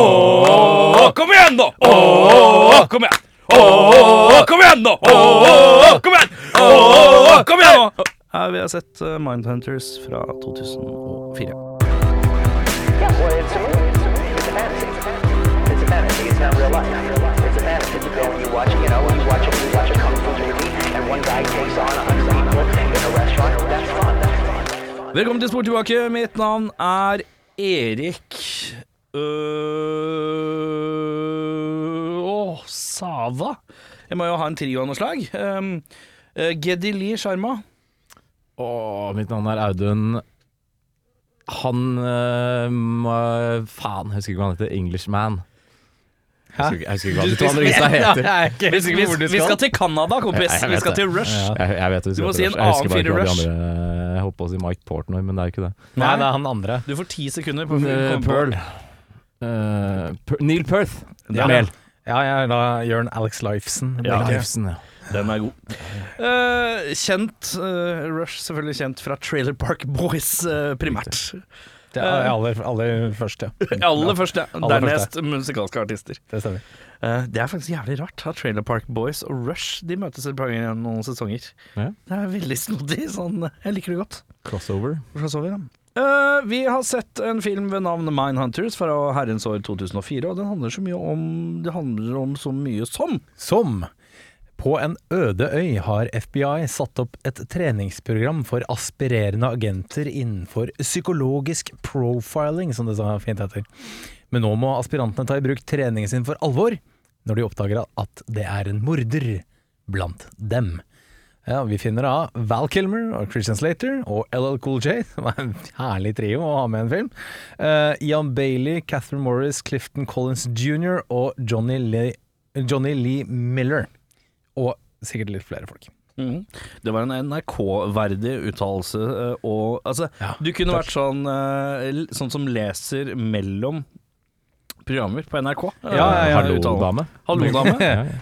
Ååå Kom igjen, nå! Ååå Kom igjen! Ååå Kom igjen, nå! Ååå Kom igjen! Ååå Kom igjen, nå! Her vi har sett uh, Mindhunters fra 2004. Yeah, well, it's a movie. It's a fantasy. It's a fantasy. It's not real life. It's a fantasy. You go and you watch, you know, you watch you watch a kung fu movie, and one guy takes on a hundred people in a restaurant. That's fun. That's fun. Velkommen til Sport tilbake. Mitt navn er Erik øh, Åh, Sava. Jeg må jo ha en trio av noe slag. Um, uh, Gedili Sharma. Åh, mitt navn er Audun. Han øh, Faen, jeg husker ikke hva han heter. Englishman. Jeg husker, ikke- jeg husker ikke hva de to andre gutta heter. Vi, vi, vi skal til Canada, kompis. Vi skal til Rush. Jeg, jeg vet vi Du må skal si en annen fyr i Rush. andre Jeg holdt på å si Mike Portnoy, men det er jo ikke det. Nei, det er han andre. Du får ti sekunder på å Eh, komme på- Pearl. Eh, Per- Neil Perth. Ja. Mel. Ja, jeg er da Jørn Alex Lifeson. Ja. Lifeson, ja. Den er god. Uh, kjent uh, Rush, selvfølgelig kjent fra Trailer Park Boys, uh, primært. Det er aller, aller først, ja. Aller først, ja. Dernest musikalske artister. Det stemmer. Eh, det er faktisk jævlig rart at Trailer Park Boys og Rush De møtes et par ganger gjennom noen sesonger. Ja. Det er veldig snodig. Sånn, jeg liker det godt. Crossover. Crossover, ja. Eh, vi har sett en film ved navn Mindhunters fra herrens år 2004, og den handler så mye om Det handler om så mye som Som på en øde øy har FBI satt opp et treningsprogram for aspirerende agenter innenfor psykologisk profiling, som det så fint heter. Men nå må aspirantene ta i bruk treningen sin for alvor, når de oppdager at det er en morder blant dem. Ja, Vi finner da Val Kilmer og Christian Slater og LL Cool J, Det var en herlig trio å ha med i en film. Uh, Ian Bailey, Catherine Morris, Clifton Collins jr. og Johnny Lee, Johnny Lee Miller. Og sikkert litt flere folk. Det var en NRK-verdig uttalelse. eh, og altså, Ja, du kunne takk. vært sånn, eh, sånn som leser mellom programmer på NRK. Ja, ja, ja. Hallo, dame. Hallo, dame.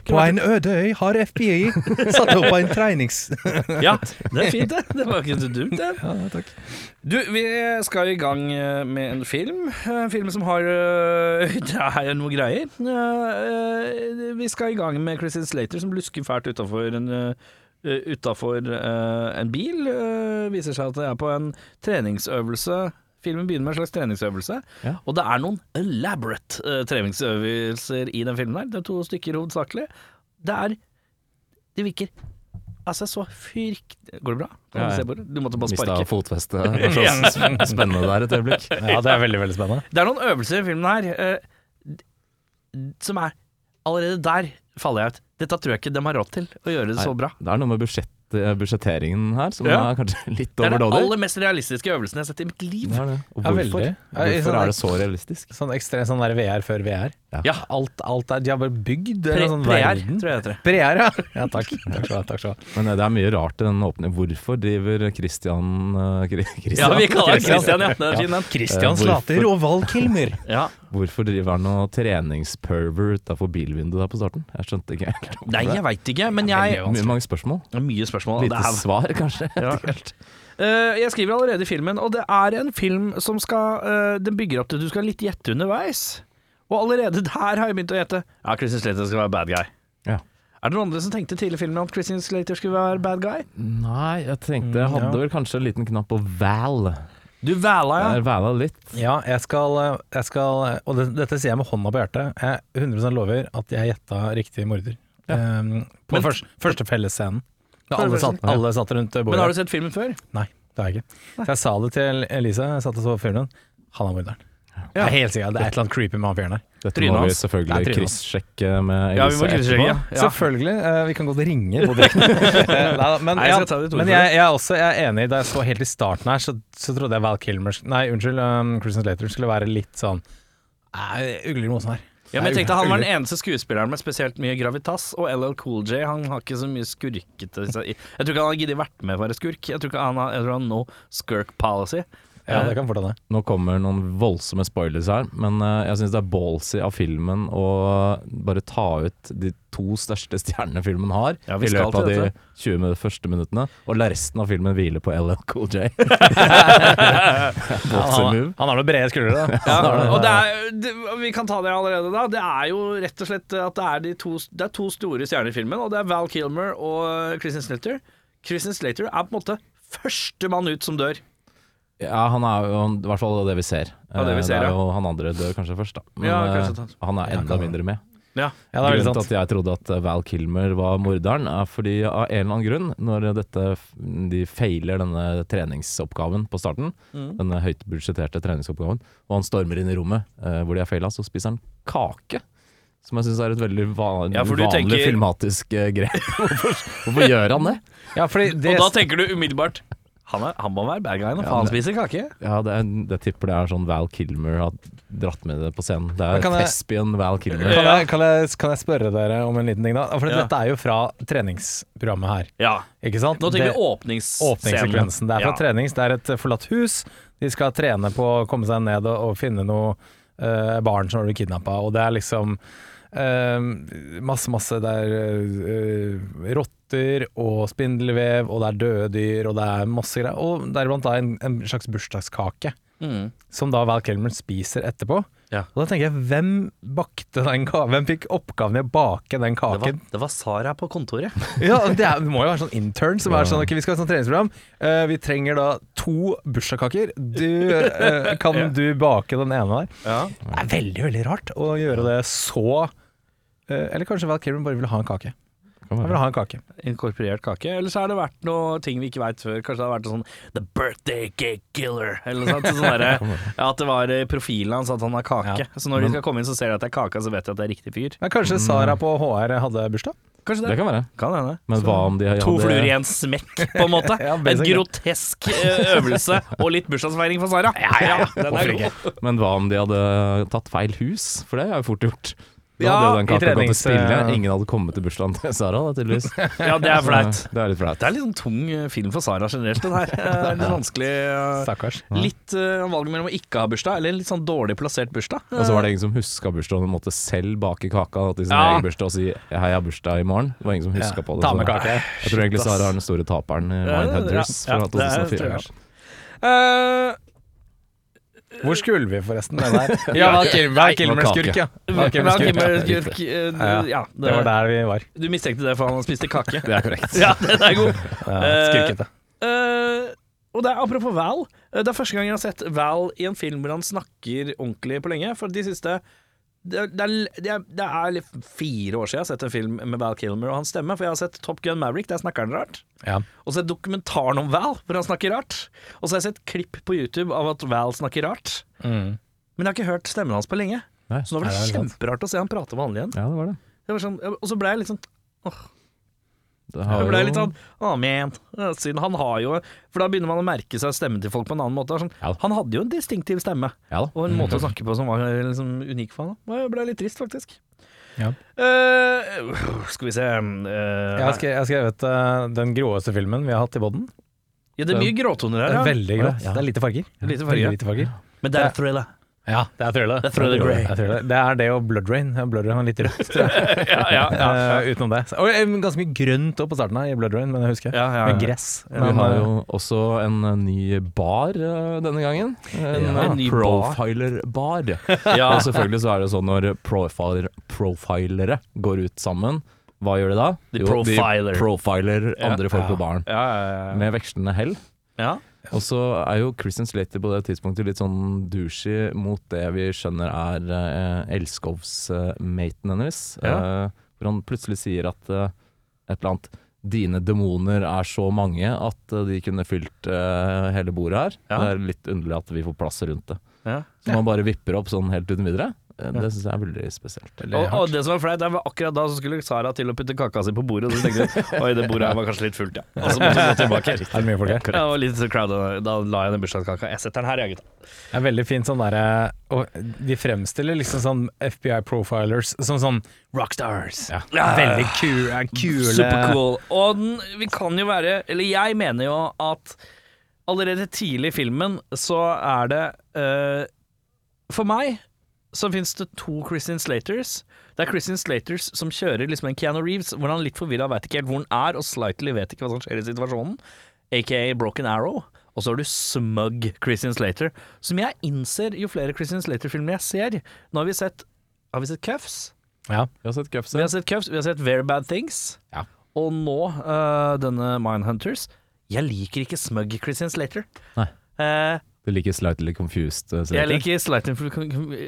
På en øde øy har FBI satt opp en trenings... Ja, det er fint, det. Det var ikke så dumt, det. Ja, takk. Du, vi skal i gang eh, med en film. En film som har eh, Det er noe greier. Eh, Vi skal i gang med Christian Slater som lusker fælt utafor en uh, Utafor en bil. Viser seg at det er på en treningsøvelse. Filmen begynner med en slags treningsøvelse, Ja. og det er noen elaborate uh, treningsøvelser i den filmen her. Det er to stykker hovedsakelig. Det er Det virker altså så fyrkt... Går det bra? Kan Ja, du ja. se på det? Du måtte bare Mista sparke. fotfestet. Det var så sp- spennende der et øyeblikk. Ja, det er veldig, veldig spennende. Det er noen øvelser i filmen her uh, som er Allerede der faller jeg ut. Dette tror jeg ikke de har råd til å gjøre det så bra. Det er noe med budsjett, budsjetteringen her som Ja. er kanskje litt Det er den overdådig. aller mest realistiske øvelsen jeg har sett i mitt liv. Det er det. Og Ja, hvorfor? veldig. Ja, i Hvorfor sånn- er det så realistisk? Sånn ekstremt sånn der VR før VR. Ja. Alt, alt er De har bare bygd Pre en sånn Preær, verden. tror jeg det heter. Preær, ja. ja. Takk. Takk skal du ha. Takk skal du ha. Men eh, det er mye rart i den åpningen. Hvorfor driver Christian eh, Kri- Ja, vi kaller han Christian, ja. Det er fin, den. Christian Eh, hvorfor- Slater og Val Kilmer. Ja. Hvorfor driver han og treningsperver utafor bilvinduet der på starten? Jeg skjønte ikke helt. Nei, jeg veit ikke, men jeg Mye, mange spørsmål. Mye spørsmål. Lite Det er svar, kanskje. Ja. Eh, jeg skriver allerede i filmen, og det er en film som skal uh, Den bygger opp til at du skal litt gjette underveis. Og allerede der har jeg begynt å gjette. Ja, Christian Slater skal være bad guy. Ja. Er det noen andre som tenkte tidlig i filmen at Christian Slater skulle være bad guy? Nei, jeg tenkte Jeg hadde Mm, ja. vel kanskje en liten knapp på Val. Du væla, ja. Jeg væla litt. Ja, jeg skal, jeg skal Og det, dette sier jeg med hånda på hjertet. Jeg 100% lover at jeg gjetta riktig morder. Um, på Men- første, første fellesscenen. Da alle, satt, alle satt rundt bordet. Men har du sett filmen før? Nei, det har jeg ikke. Så jeg sa det til Elise, jeg satt og så filmen. Han er morderen. Ja. Jeg er helt sikker, Det er et eller annet creepy med han fyren der. Dette må vi selvfølgelig kryssjekke med Elise Ja, vi må ja. etterpå. ja. Selvfølgelig. Uh, vi kan godt ringe på direkten. Men Nei, jeg men jeg, jeg, er også, jeg er enig. Da jeg så helt i starten her, så, så trodde jeg Val Kilmer Nei, unnskyld, um, Christian Slater skulle være litt sånn ugler i mosen her. Ja, men jeg tenkte Han var den eneste skuespilleren med spesielt mye gravitas, og LL Cool J han har ikke så mye skurkete Jeg tror ikke han har giddet vært med å være skurk. Jeg tror ikke han har, jeg tror han har no skirk policy. Ja, det kan fort hende. Nå kommer noen voldsomme spoilers her, men eh, jeg syns det er ballsy av filmen å bare ta ut de to største stjernene filmen har, Ja, i løpet av de dette. 20 første minuttene, og la resten av filmen hvile på LL Cool J. Han, han har noen brede skuldre, da. Ja, og det er, det, vi kan ta det allerede da. Det er jo rett og slett at det er, de to, det er to store stjerner i filmen, og det er Val Kilmer og Kristin Slater. Kristin Slater er på en måte førstemann ut som dør. Ja, han er jo i hvert fall det vi ser. Ja, det vi ser, det er ja. jo han andre dør kanskje først, da. Men Ja, eh, kanskje han er enda mindre med. Ja. Ja, det er Grunnen til at jeg trodde at eh, Val Kilmer var morderen, er fordi av en eller annen grunn, når dette, de feiler denne treningsoppgaven på starten, Mm. denne høyt budsjetterte treningsoppgaven, og han stormer inn i rommet eh, hvor de har feila, så spiser han kake. Som jeg syns er et veldig van Ja, vanlig tenker- filmatisk eh, grep. hvorfor, hvorfor gjør han det? Ja, fordi det, Og da tenker du umiddelbart han, er, han må være bad guy nå, for han spiser kake. Ja, det er, det tipper det er sånn Val Kilmer har dratt med det på scenen. Det er thespian Val Kilmer. kan, jeg, kan, jeg, kan jeg spørre dere om en liten ting, da? For Ja. dette er jo fra treningsprogrammet her, Ja. ikke sant? Nå tenker Det- vi åpningsscenen. Åpningssekvensen. Det er fra Ja. trenings. Det er et forlatt hus. De skal trene på å komme seg ned og, og finne noe uh, barn som har blitt kidnappa, og det er liksom Uh, masse, masse Det er eh, rotter og spindelvev, og det er døde dyr, og det er masse greier. Og deriblant da en, en slags bursdagskake, Mm. som da Val Kilmer spiser etterpå. Ja. Og da tenker jeg, hvem bakte den kaken? Hvem fikk oppgaven i å bake den Det, var, kaken? det var Sara på kontoret. Ja, det, er, det må jo være sånn intern som er sånn Ok, vi skal ha et sånt treningsprogram. Uh, vi trenger da to bursdagskaker. Du, eh, kan du bake den ene der? Ja. Det er veldig, veldig rart å gjøre det så uh, Eller kanskje Val Kilmer bare ville ha en kake. Han vil ha en kake. Inkorporert kake. Eller så har det vært noe ting vi ikke veit før. Kanskje det har vært sånn The birthday cake killer. Eller noe sånt. Sånn der, ja, at det var eh, profilen hans at han har kake. Ja. Så når de skal komme inn, så ser de at det er kake, så vet de at det er riktig fyr. Men kanskje Sara på HR hadde bursdag? Kanskje Det det. kan være. Kan hende. Men hva om de hadde To fluer i en smekk, på en måte. Ja, en grotesk eh, øvelse og litt bursdagsfeiring for Sara. Ja, ja, den er god. Men hva om de hadde tatt feil hus? For det er jo fort gjort. Da Ja, hadde jo den kaka gått til spille. Ingen hadde kommet til bursdagen til Sara, da, tydeligvis. Ja, det er flaut. Det er litt flaut. Det er litt sånn tung eh, film for Sara generelt, den her. Det er litt vanskelig. Stakkars. Ja. Litt uh, valget mellom å ikke ha bursdag, eller en litt sånn dårlig plassert bursdag. Og så var det ingen som huska bursdagen og måtte selv bake kaka til sin Ja. egen bursdag og si 'hei, jeg har bursdag i morgen'. Det var ingen som huska Ja, på det. ta med kake. Jeg tror egentlig Sara er den store taperen i Mindhunters ja, ja, fra det er- 2004. tror jeg. Eh, Hvor skulle vi forresten med der? Ja, Val Kilmer, Kilmer skurk, ja. Val Kilmer skurk. Kilmer Ja, skurk, Ja, ja, Det var der vi var. Du mistenkte det for han spiste kake. Det er korrekt. Ja, den er god. Ja, Eh, Skurkete. Uh, og det er apropos Val. eh, Det er første gang jeg har sett Val i en film hvor han snakker ordentlig på lenge. For de siste det er, det, er, det, er, er fire år siden jeg har sett en film med Val Kilmer og hans stemme. For jeg har sett Top Gun Maverick, der snakker han rart. Ja. Og så har jeg dokumentaren om Val, hvor han snakker rart. Og så har jeg sett klipp på YouTube av at Val snakker rart. Mm. Men jeg har ikke hørt stemmen hans på lenge. Nei. Så nå var det det er kjemperart å se han prate vanlig igjen. Ja, det var det. Det var sånn, og så ble jeg litt sånn det har ble jo- litt sånn oh, man. Siden han har jo For da begynner man å merke seg stemmen til folk på en annen måte. Sånn, Ja. Han hadde jo en distinktiv stemme, Ja da. og en måte å snakke på som var liksom unik for han. Det ble litt trist, faktisk. Ja. Uh, skal vi se uh, Jeg har skrevet, eh, den gråeste filmen vi har hatt i bodden. Ja, det er mye gråtoner Det her. er Ja. veldig grått. Ja. Det er lite farger. Lite farger. Lite farger. Men det er thriller. Ja, det er thriller. Det er thriller. Det er, thriller. det er det og Blood Rain. Blood Rain har litt rødt, tror jeg. ja, ja, ja. Uh, utenom det. Og eh, ganske mye grønt på starten her i Blood Rain, men jeg husker. Ja, ja. Med gress. Vi har eh, jo også en eh, ny bar eh, denne gangen. En, eh, en profiler-bar. Ja. Og selvfølgelig så er det sånn når profiler, profilere går ut sammen, hva gjør de da? De Jo, profiler. De profiler andre folk Ja. på baren. Ja, ja, ja. Med vekslende hell. ja. Og så er jo Christian Slater på det tidspunktet litt sånn douchey mot det vi skjønner er eh, elskovsmaten hennes. Ja. Eh, hvor han plutselig sier at eh, et eller annet Dine demoner er så mange at eh, de kunne fylt eh, hele bordet her. Ja. Det er litt underlig at vi får plass rundt det. Ja. Så man bare vipper opp sånn helt uten videre. Eh, Det syns jeg er veldig spesielt. Og, og det som var flaut, var akkurat da så skulle Sara til å putte kaka si på bordet, og så tenkte hun oi, det bordet her var kanskje litt fullt, ja. Og så måtte hun gå tilbake. Er det mye folk her? Ja, og litt crowd, og da la jeg den bursdagskaka. Jeg setter den her, jeg, gutta. Det er veldig fint sånn derre og De fremstiller liksom sånn FBI profilers som sånn rockstars. Ja. Veldig kule, kule Supercool. Og den, vi kan jo være Eller jeg mener jo at allerede tidlig i filmen så er det uh, For meg så fins det to Christian Slaters. Det er Christian Slaters som kjører liksom en Keanu Reeves, hvor han litt forvirra veit ikke helt hvor han er, og slightly vet ikke hva som skjer i situasjonen, aka Broken Arrow. Og så har du smug Christian Slater, som jeg innser jo flere Christian Slater-filmer jeg ser. Nå har vi sett Har vi sett Cuffs? Ja. Vi har sett Cuffs. Vi har sett Cuffs, vi har sett Very Bad Things. Ja. Og nå uh, denne Mindhunters. Jeg liker ikke smug Christian Slater. Nei. Eh, Du liker Slightly Confused? eh, jeg, Slater? liker slightly,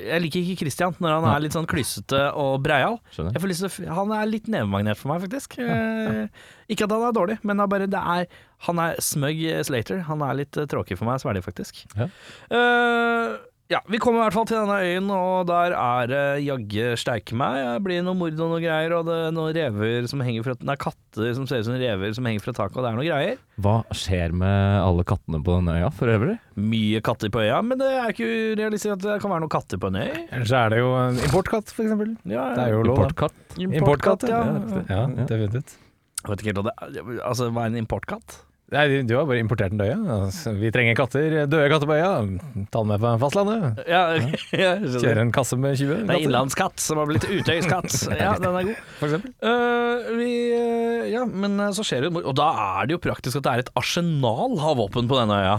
jeg liker ikke Christian når han er litt sånn klysete og breial. Han er litt nevemagnet for meg, faktisk. Eh, ikke at han er dårlig, men er bare det er Han er smug Slater. Han er litt uh, tråkig for meg sverdig, faktisk. Ja. Eh, ja, vi kommer i hvert fall til denne øyen, og der er det jaggu steike meg. Det blir noe mord og noe greier, og det er noen rever som henger fra Det er katter som ser ut som rever som henger fra taket, og det er noe greier. Hva skjer med alle kattene på den øya for øvrig? Mye katter på øya, men det er ikke urealistisk at det kan være noen katter på en øy. Ellers er det jo en importkatt, for eksempel. Ja, Det er jo lov, importkatt. Importkatt? Importkatt, ja. ja. Ja, definitivt. Jeg vet ikke helt hva det er. Altså, hva er en importkatt? Nei, du- har bare importert den døye. Altså, Vi trenger katter, døde katter på øya. Ta den med på fastlandet. Ja, ja. Kjøre en kasse med 20 katter. Det er innlandskatt som har blitt utøyskatt. Ja, den er god. for eksempel. Eh, vi, uh, ja, men eh, så skjer det. Og da er det jo praktisk at det er et arsenal av våpen på denne øya.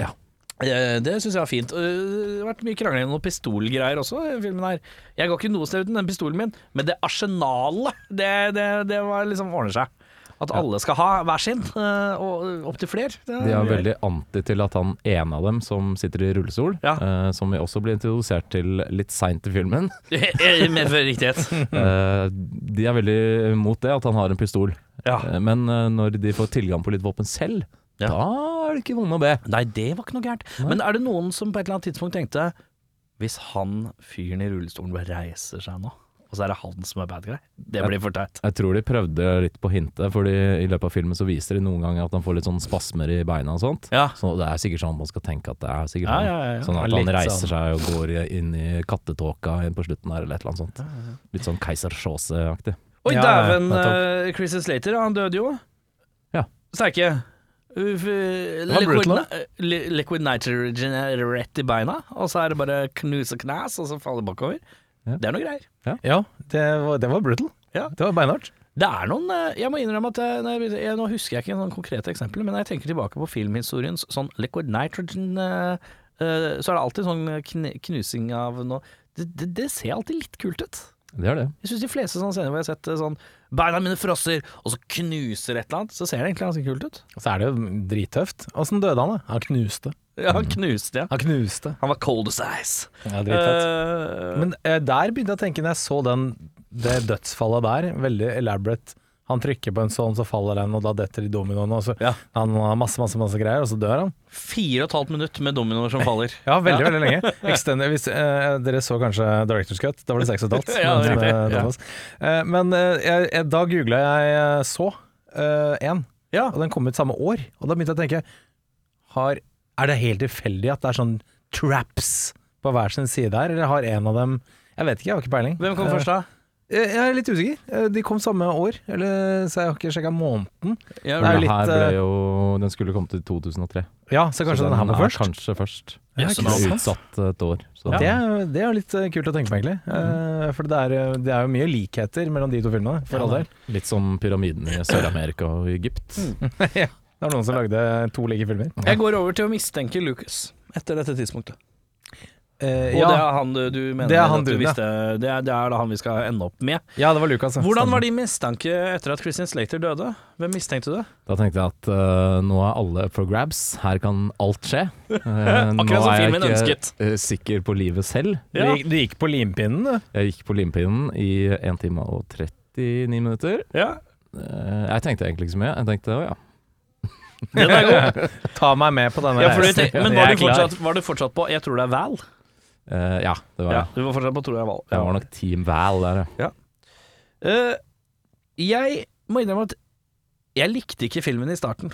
Ja. Det syns jeg var fint. Det har vært mye krangling om noen pistolgreier også i filmen her. Jeg går ikke noe sted uten den pistolen min, men det arsenalet, det, det, det var liksom ordner seg. At alle skal ha hver sin, eh, og opptil flere. De er veldig anti til at han ene av dem som sitter i rullestol, Ja. eh, som vi også blir introdusert til litt seint i filmen, Med riktighet. eh, de er veldig mot det, at han har en pistol. Ja. Men når de får tilgang på litt våpen selv, Ja. da er det ikke vondt å be. Nei, det var ikke noe gærent. Men er det noen som på et eller annet tidspunkt tenkte Hvis han fyren i rullestolen bare reiser seg nå, og så er det han som er bad guy? Det blir for teit. Jeg tror de prøvde litt på hintet, Fordi i løpet av filmen så viser de noen ganger at han får litt sånn spasmer i beina og sånt. Ja. Så det er sikkert sånn man skal tenke at det er sikkert Ja, ja, ja, ja. Sånn at han reiser sånn. seg og går inn i kattetåka på slutten her, eller et eller annet sånt. Litt sånn Keiser Sjåse-aktig. Oi, dæven! uh, Chris Slater, han døde jo. Ja. Sterke. Eh, liquid, li- liquid nitrogen rett i beina, og så er det bare knuse knas, og så faller bakover. Ja. Det er noe greier. Ja, det var, det var brutal. Ja. Det var beinhardt. Det er noen eh, Jeg må innrømme at jeg, jeg, jeg, Nå husker jeg ikke noen konkrete eksempler, men når jeg tenker tilbake på filmhistoriens sånn liquid nitrogen uh, uh, Så er det alltid sånn knusing av noe det, det, det ser alltid litt kult ut. Det er det. Jeg syns de fleste sånne scener hvor jeg har sett eh, sånn Beina mine frosser, og så knuser et eller annet, så ser det egentlig ganske kult ut. Og så er det jo drittøft. Åssen døde han, da? Han knuste. Ja, han knuste, ja. Han knuste. Han var cold as ice. Ja, dritfett. Uh, Men uh, der begynte jeg å tenke, når jeg så den, det dødsfallet der, veldig elaborate Han trykker på en sånn, så faller den, og da detter de dominoene, og så Ja. Han har masse, masse, masse greier, og så dør han. Fire og et halvt minutt med dominoer som faller. Ja, veldig, veldig lenge. Extended, hvis, eh, dere så kanskje Directors Cut, da var det seks og et halvt. Ja, men, riktig. eh, var. Eh, men eh, jeg, jeg, da googla jeg eh, så én, Ja. og den kom ut samme år. Og da begynte jeg å tenke har, Er det helt tilfeldig at det er sånn traps på hver sin side her, eller har en av dem Jeg vet ikke, jeg har ikke peiling. Hvem kom Eh, først, da? Jeg jeg er litt usikker. Eh, De kom samme år, eller, så jeg har ikke sjekka måneden. Ja, Det er Den litt, her ble eh, jo Den skulle kommet i 2003. Ja, så kanskje så den her var er først? kanskje først. Ja, den er Utsatt et år. Så Det, er, det er litt eh, kult å tenke på, egentlig. Eh, For det er, eh, det er jo mye likheter mellom de to filmene, for all del. Litt som pyramidene i Sør-Amerika og Egypt. Det var noen som lagde to like filmer. Jeg går over til å mistenke Lucas etter dette tidspunktet. Eh, Og ja, det er han du, du mener Det er han at du visste det er, det er da han vi skal ende opp med. ja, det var Lucas. Hvordan Stemmer. var din mistanke etter at Christian Slater døde? Hvem mistenkte du? Da tenkte jeg at uh, nå er alle up for grabs. Her kan alt skje. Uh, nå Akkurat som er jeg ikke ønsket. eh, sikker på livet selv. Ja. du gikk på limpinnen, du. Jeg gikk på limpinnen i 1 time og 39 minutter. Ja, Uh, jeg tenkte egentlig ikke så mye. Jeg tenkte å ja. den er god. Ta meg med på denne Ja, reisen. men var du, fortsatt, var du fortsatt på 'jeg tror det er Val'? Eh, ja, det var Ja, du var fortsatt på Tror jeg Val. Jeg var nok Team Val der, ja. Uh, jeg må innrømme at jeg likte ikke filmen i starten.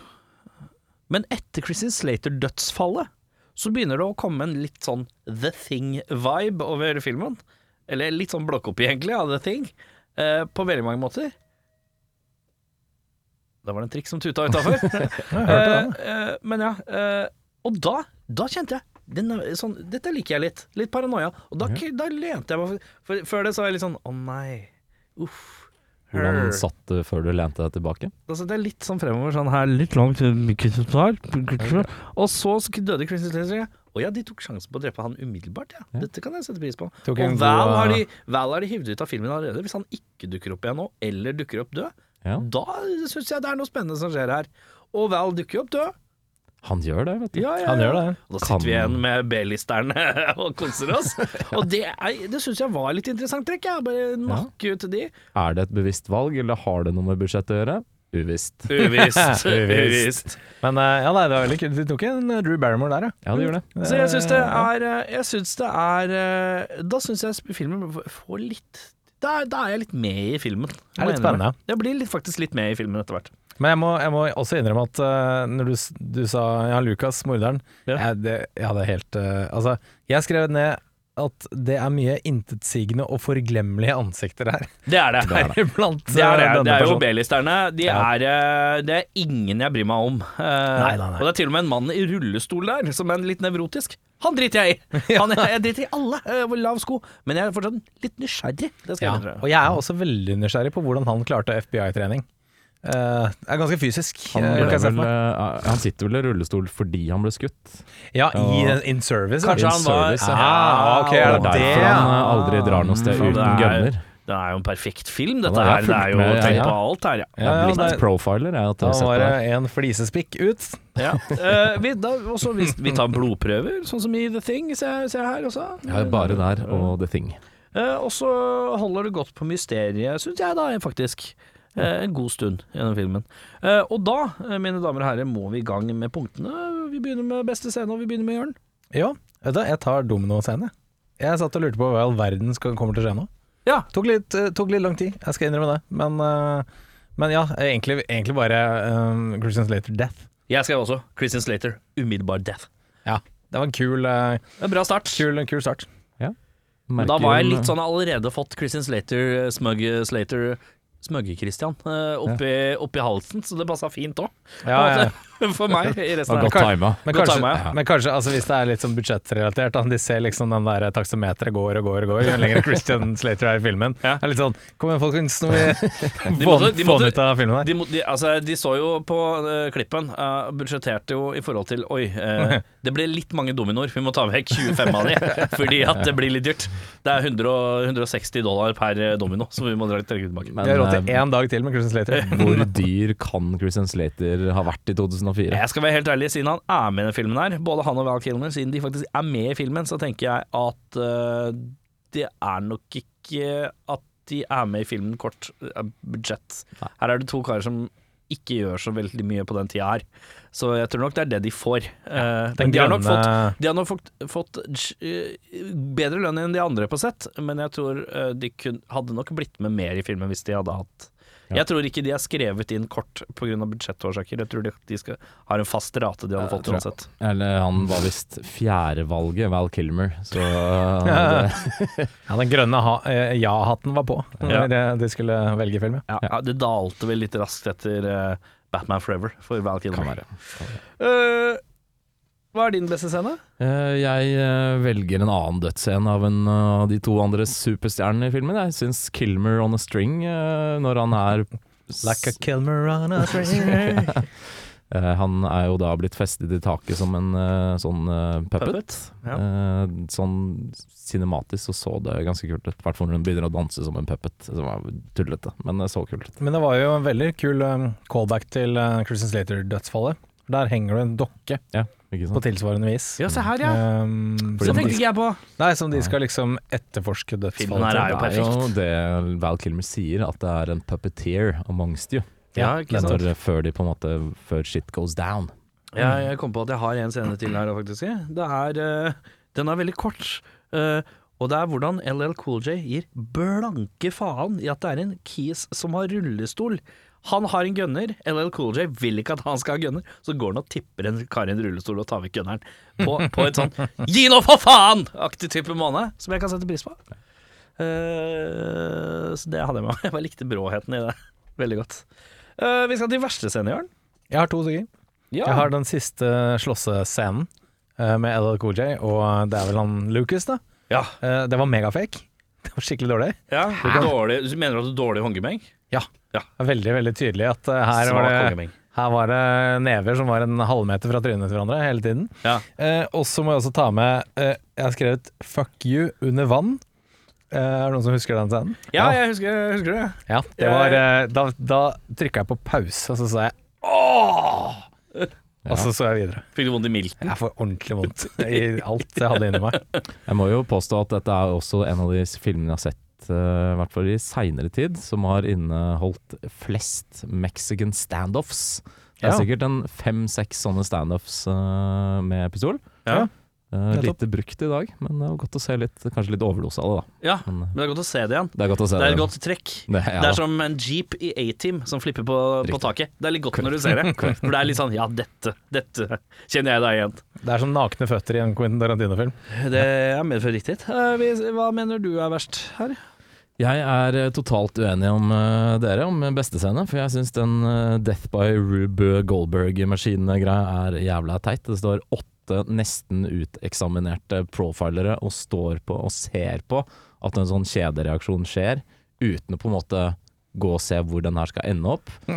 Men etter Chrissy Slater-dødsfallet så begynner det å komme en litt sånn The Thing-vibe over filmen. Eller litt sånn blokkopi, egentlig, av The Thing. Uh, på veldig mange måter. Da var det en trikk som tuta utafor. men ja. Uh, og da, da kjente jeg den, er sånn, Dette liker jeg litt. Litt paranoia. Og da, da lente jeg meg for, Før det så var jeg litt sånn Å nei. Uff. Hvordan satt du før du lente deg tilbake? Da satt jeg litt sånn fremover, sånn her litt langt Og så døde Chrissy Slater. Å ja, de tok sjansen på å drepe han umiddelbart, ja. Dette kan jeg sette pris på. Tok Og Val har, de, Val har de hivd ut av filmen allerede. Hvis han ikke dukker opp igjen nå, eller dukker opp død, Ja, da syns jeg det er noe spennende som skjer her. Og Val dukker opp død. Han gjør det, vet du. Ja, ja, Han gjør det. Og da Kan- sitter vi igjen med B-listerne og koser oss. Og det, er- det syns jeg var litt interessant trekk. Jeg bare nakke ut de. Er det et bevisst valg, eller har det noe med budsjett å gjøre? Uvisst. Uvisst. Uvisst. Men eh, ja, nei, det var veldig kult. De tok en Drew Barrymore der, ja. Ja, det det. Så jeg syns det er eh, Jeg syns det er eh, Da syns jeg filmen får litt da da er jeg litt med i filmen. Det er litt spennende. Jeg blir litt, faktisk litt med i filmen etter hvert. Men jeg må, jeg må også innrømme at uh, når du, du sa ja, Lukas, morderen Ja. jeg, det, jeg hadde helt uh, Altså, jeg skrev ned at det er mye intetsigende og forglemmelige ansikter her. Det er det. Deriblant Det er, det. eh, det er jo. B-listerne. De Ja. det er ingen jeg bryr meg om. Uh, Nei, nei, nei. Og det er til og med en mann i rullestol der, som er litt nevrotisk. Han driter jeg i! Han, jeg driter i alle eh, lav sko, men jeg er fortsatt litt nysgjerrig. Ja, jeg og jeg er også veldig nysgjerrig på hvordan han klarte FBI-trening. Eh, det er ganske fysisk. Han, eh, vel, uh, han sitter vel i rullestol fordi han ble skutt. Ja, i uh, in service. Kanskje ja. han var service, ja. Ah, okay, er Det det er det? derfor han aldri drar noe sted Mm, uten det er- gunner. Det er jo en perfekt film, dette det er her. Det er jo med, tenkt ja. på alt her, ja. ja, er Ja, blitt det- profiler, jeg. Da var det en flisespikk ut. Ja. Eh, vi, da, også, vi, vi tar blodprøver, sånn som i The Thing, ser jeg, ser jeg her også. Er bare der og The Thing. Eh, og så holder det godt på mysteriet, syns jeg da, faktisk. Eh, en god stund gjennom filmen. Eh, og da, eh, mine damer og herrer, må vi i gang med punktene. Vi begynner med beste scene, og vi begynner med Jørn. Ja, jeg tar domino-scene. Jeg satt og lurte på hva i all verden skal, kommer til å skje nå. Ja. Tok litt, tok litt lang tid, jeg skal innrømme det. Men, men ja, egentlig, egentlig bare um, Christian Slater Death. Jeg skrev også Christian Slater, umiddelbar death. Ja, det var en kul, En bra start. kul, kul start. Men da var jeg litt sånn allerede fått Christian Slater, Smug Slater Smugge-Christian eh, oppi, oppi halsen, så det passa fint òg. Ja, ja. For meg. i resten av godt tima. Men kanskje, ja. men kanskje altså, hvis det er litt sånn budsjettrelatert, de ser liksom den der taksometeret går og går og går, jo lenger Christian Slater er i filmen. Ja. Det er litt sånn Kom igjen, folkens, nå må vi De få den ut av filmen her. De, de, altså, de så jo på uh, klippen, uh, budsjetterte jo i forhold til Oi, uh, det ble litt mange dominoer, vi må ta vekk 25 av de, fordi at det blir litt dyrt. Det er 100, 160 dollar per domino, så vi må dra litt tilbake. Men Vi har råd til én dag til med Christian Slater. hvor dyr kan Christian Slater ha vært i 2004? Jeg skal være helt ærlig, siden han er med i den filmen her, både han og Val Kilmer, siden de faktisk er med i filmen, så tenker jeg at uh, det er nok ikke at de er med i filmen kort uh, budsjett. Her er det to karer som ikke gjør så veldig mye på den tida her. Så jeg tror nok det er det de får. Eh, Den de har nok fått De har nok fått, fått eh, bedre lønn enn de andre på sett, men jeg tror eh, de kun, hadde nok blitt med mer i filmen hvis de hadde hatt Ja. Jeg tror ikke de er skrevet inn kort pga. budsjettårsaker. Jeg tror de, de skal, har en fast rate de hadde fått uansett. Eller han var visst fjerdevalget, Val Kilmer. Så det, Ja, den grønne eh, ja-hatten var på Ja. når de skulle velge film. ja. Ja, det dalte vel litt raskt etter eh, Batman Forever for Val kan Kilmer. være. Eh, hva er din beste scene? Eh, Jeg eh, velger en annen dødsscene av en av de to andre superstjernene i filmen. Jeg syns Kilmer on a string, eh, når han er Like a Kilmer on a string. Eh, Han er jo da blitt festet i taket som en eh, sånn eh, puppet. Puppet, ja. Eh, sånn cinematisk så så det ganske kult ut. I hvert fall når hun begynner å danse som en puppet. Som var tullete, men det så kult ut. Men det var jo en veldig kul um, callback til uh, Christian Slater-dødsfallet. Der henger det en dokke Ja, ikke på tilsvarende vis. Ja, se her, ja. Um, Så tenkte ikke jeg på. nei, som de skal liksom etterforske Filmen dødsfallet er til. jo Det er jo perfekt. det Val Kilmer sier, at det er en puppeteer amongst you. Ja, ikke sant? Når, før de på en måte Før shit goes down. Ja, jeg kom på at jeg har en scene til her faktisk. Det er, uh, Den er veldig kort. eh, og det er hvordan LL Cool J gir blanke faen i at det er en kis som har rullestol. Han har en gunner, LL Cool J vil ikke at han skal ha gunner, så går han og tipper en kar i en rullestol og tar vekk gunneren. På, på et sånn 'gi nå for faen!'-aktig type måned, som jeg kan sette pris på. Uh, så det hadde jeg med meg. Jeg bare likte bråheten i det veldig godt. Uh, vi skal til verste scene, Jørn. Jeg har to stykker. Ja. Jeg har den siste slåssescenen uh, med LL Cool J, og det er vel han Lucas, da. Ja. Eh, Det var megafake. Det var skikkelig dårlig. ja. Dårlig, du mener du at du dårlig håndgemeng? Ja. Ja. Det er Veldig, veldig tydelig at eh, her Svak var, det, håndgemeng. her var det never som var en halvmeter fra trynet til hverandre hele tiden. Ja. Eh, og så må jeg også ta med eh, Jeg har skrevet 'fuck you' under vann. Eh, er det noen som husker den scenen? Ja, jeg husker, jeg husker det. Ja, det var, eh, da da trykka jeg på pause, og så sa jeg ååå! Og så så jeg videre. Fikk du vondt i milten? Jeg får ordentlig vondt i alt jeg hadde inni meg. Jeg må jo påstå at dette er også en av de filmene jeg har sett, eh, i hvert fall i seinere tid, som har inneholdt flest Mexican standoffs. Det er Ja. sikkert en fem-seks sånne standoffs uh, med pistol. Ja. Nettopp. lite brukt i dag, men det var godt å se litt, kanskje litt overdose av det, da. Ja, Men, eh, men det er godt å se det igjen. det er godt å se Det er et godt trekk. Det, ja, Det er som en jeep i A-Team som flipper på, på taket. Det er litt godt når du ser det. For det er litt sånn Ja, dette, dette kjenner jeg deg igjen. Det er som nakne føtter i en Quentin Tarantino-film. Det er medført riktig. Eh, Hva mener du er verst her? Jeg er totalt uenig om uh, dere om beste scene, for jeg syns den uh, Death by Rube Goldberg-maskinen-greia er jævla teit. Det står åtte nesten uteksaminerte profilere og står på og ser på at en sånn kjedereaksjon skjer, uten å på en måte gå og se hvor den her skal ende opp.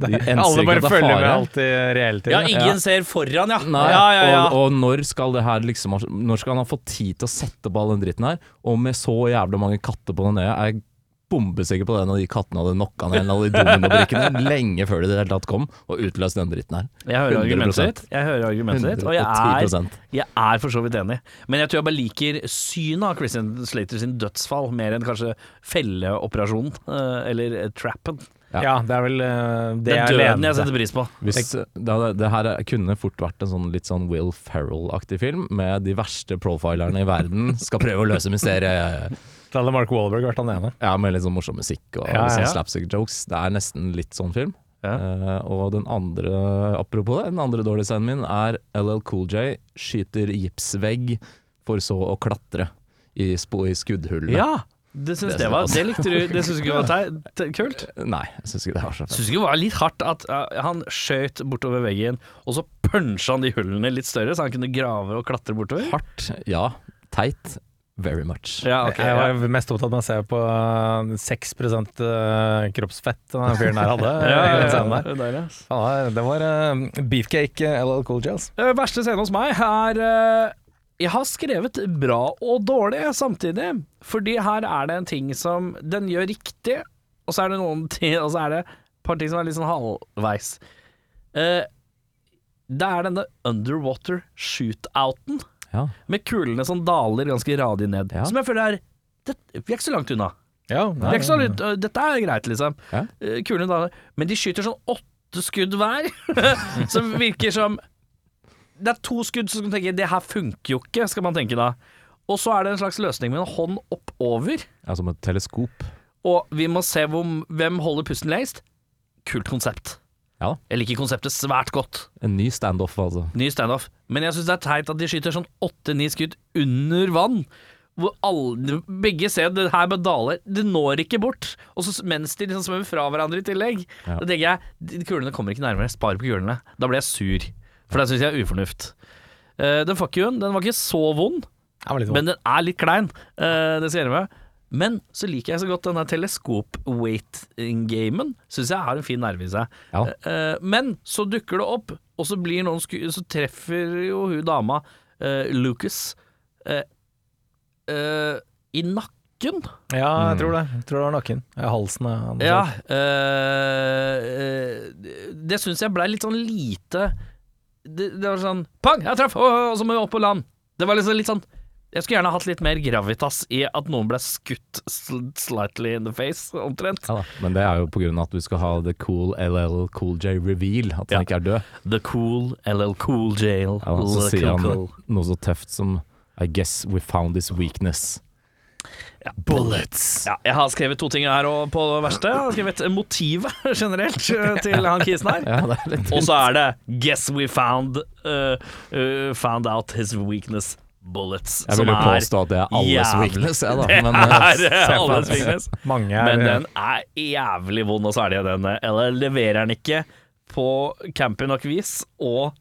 Det, De alle bare at det er følger med alt i realtid. Ja, ingen Ja. ser foran, ja. Nei, ja, ja, ja. Og, og når skal det her liksom Når skal han ha fått tid til å sette på all den dritten her? Og med så jævlig mange katter på den øya, er jeg bombesikker på at en av de kattene hadde knocka ned en av de dominobrikkene lenge før det i det hele tatt kom, og utløst den dritten her. Jeg hører argumentet 100%. ditt, Jeg hører argumentet ditt og jeg er, jeg er for så vidt enig. Men jeg tror jeg bare liker synet av Christian Slater sin dødsfall mer enn kanskje felleoperasjonen, eh, eller trappen. Ja, det er vel eh, det, Det er døden jeg setter pris på. Hvis, det, det her kunne fort vært en sånn litt sånn Will Ferrell-aktig film, med de verste profilerne i verden skal prøve å løse mysteriet. Da hadde Mark Wahlberg vært han ene. Ja, med litt sånn morsom musikk og Ja, sånn ja. slapstick jokes. Det er nesten litt sånn film. Ja. Uh, og den andre, apropos det, den andre dårlige scenen min er LL Cool J skyter gipsvegg for så å klatre i, i skuddhullene. Ja, det syns Det var Det likte du Det syns du ikke var kult? Nei, jeg syns ikke det var så fett. Syns ikke det var litt hardt at uh, han skjøt bortover veggen, og så punsja han de hullene litt større, så han kunne grave og klatre bortover? Hardt, ja. Teit, very much. Ja, okay, jeg ja. var mest opptatt med å se på eh, 6 eh, kroppsfett den fyren der hadde. Ja, ja, ja, der. var- Det var eh, beefcake eh, LL Cool Jazz. Eh, Verste scene hos meg er eh, Jeg har skrevet bra og dårlig samtidig. Fordi her er det en ting som den gjør riktig, og så er det noen ting Og så er det et par ting som er litt sånn halvveis. Uh, det er denne underwater shootouten, Ja. med kulene som daler ganske radig ned. Ja. Som jeg føler er det, Vi er ikke så langt unna. Ja, Vi er ikke så langt, uh, dette er greit, liksom. Eh, Kulene daler. Men de skyter sånn åtte skudd hver, som virker som Det er to skudd som kan tenke Det her funker jo ikke, skal man tenke da. Og så er det en slags løsning med en hånd oppover, ja, som et teleskop. og vi må se hvem, hvem holder pusten lengst. Kult konsept. Ja. Jeg liker konseptet svært godt. En ny standoff, altså. Ny standoff. Men jeg syns det er teit at de skyter sånn åtte-ni skudd under vann. Hvor alle, begge ser det her med daler. Det når ikke bort. Og så mens de liksom svømmer fra hverandre i tillegg. Ja. Da tenker jeg kulene kommer ikke nærmere. Spar på kulene. Da blir jeg sur. For det syns jeg er ufornuft. Uh, den fuck you-en den var ikke så vond, var men den er litt klein. Uh, det skal jeg gjøre med. Men så liker jeg så godt denne teleskop-weight-gamen. Syns jeg har en fin nerve i seg. Ja. Uh, men så dukker det opp, og så blir noen sku Så treffer jo hun dama, Lucas, eh, eh, i nakken. Ja, jeg tror det. Jeg tror det var nakken. Ja, halsen er Ja. det syns jeg blei litt sånn lite det, det var sånn Pang! Jeg traff! Og, og så må vi opp på land. Det var liksom litt sånn Jeg skulle gjerne hatt litt mer gravitas i at noen ble skutt sl slightly in the face, omtrent. Ja. Men det er jo på grunn av at du skal ha the cool LL Cool J reveal, at han Ja. ikke er død. The cool LL Cool Jail. Ja, så sier han noe så tøft som I guess we found this weakness. Bullets. Ja, jeg har skrevet to ting her og på det verste. Jeg har skrevet motivet generelt eh, til han kisen her. Ja, Og så er det 'Guess we found uh, uh, Found out his weakness bullets'. Jeg vil jo påstå at det er alles weakness, jeg, da. Men det er alles weakness. Mange er Men den er jævlig vond, og så er det den Eller leverer den ikke på campy nok vis, og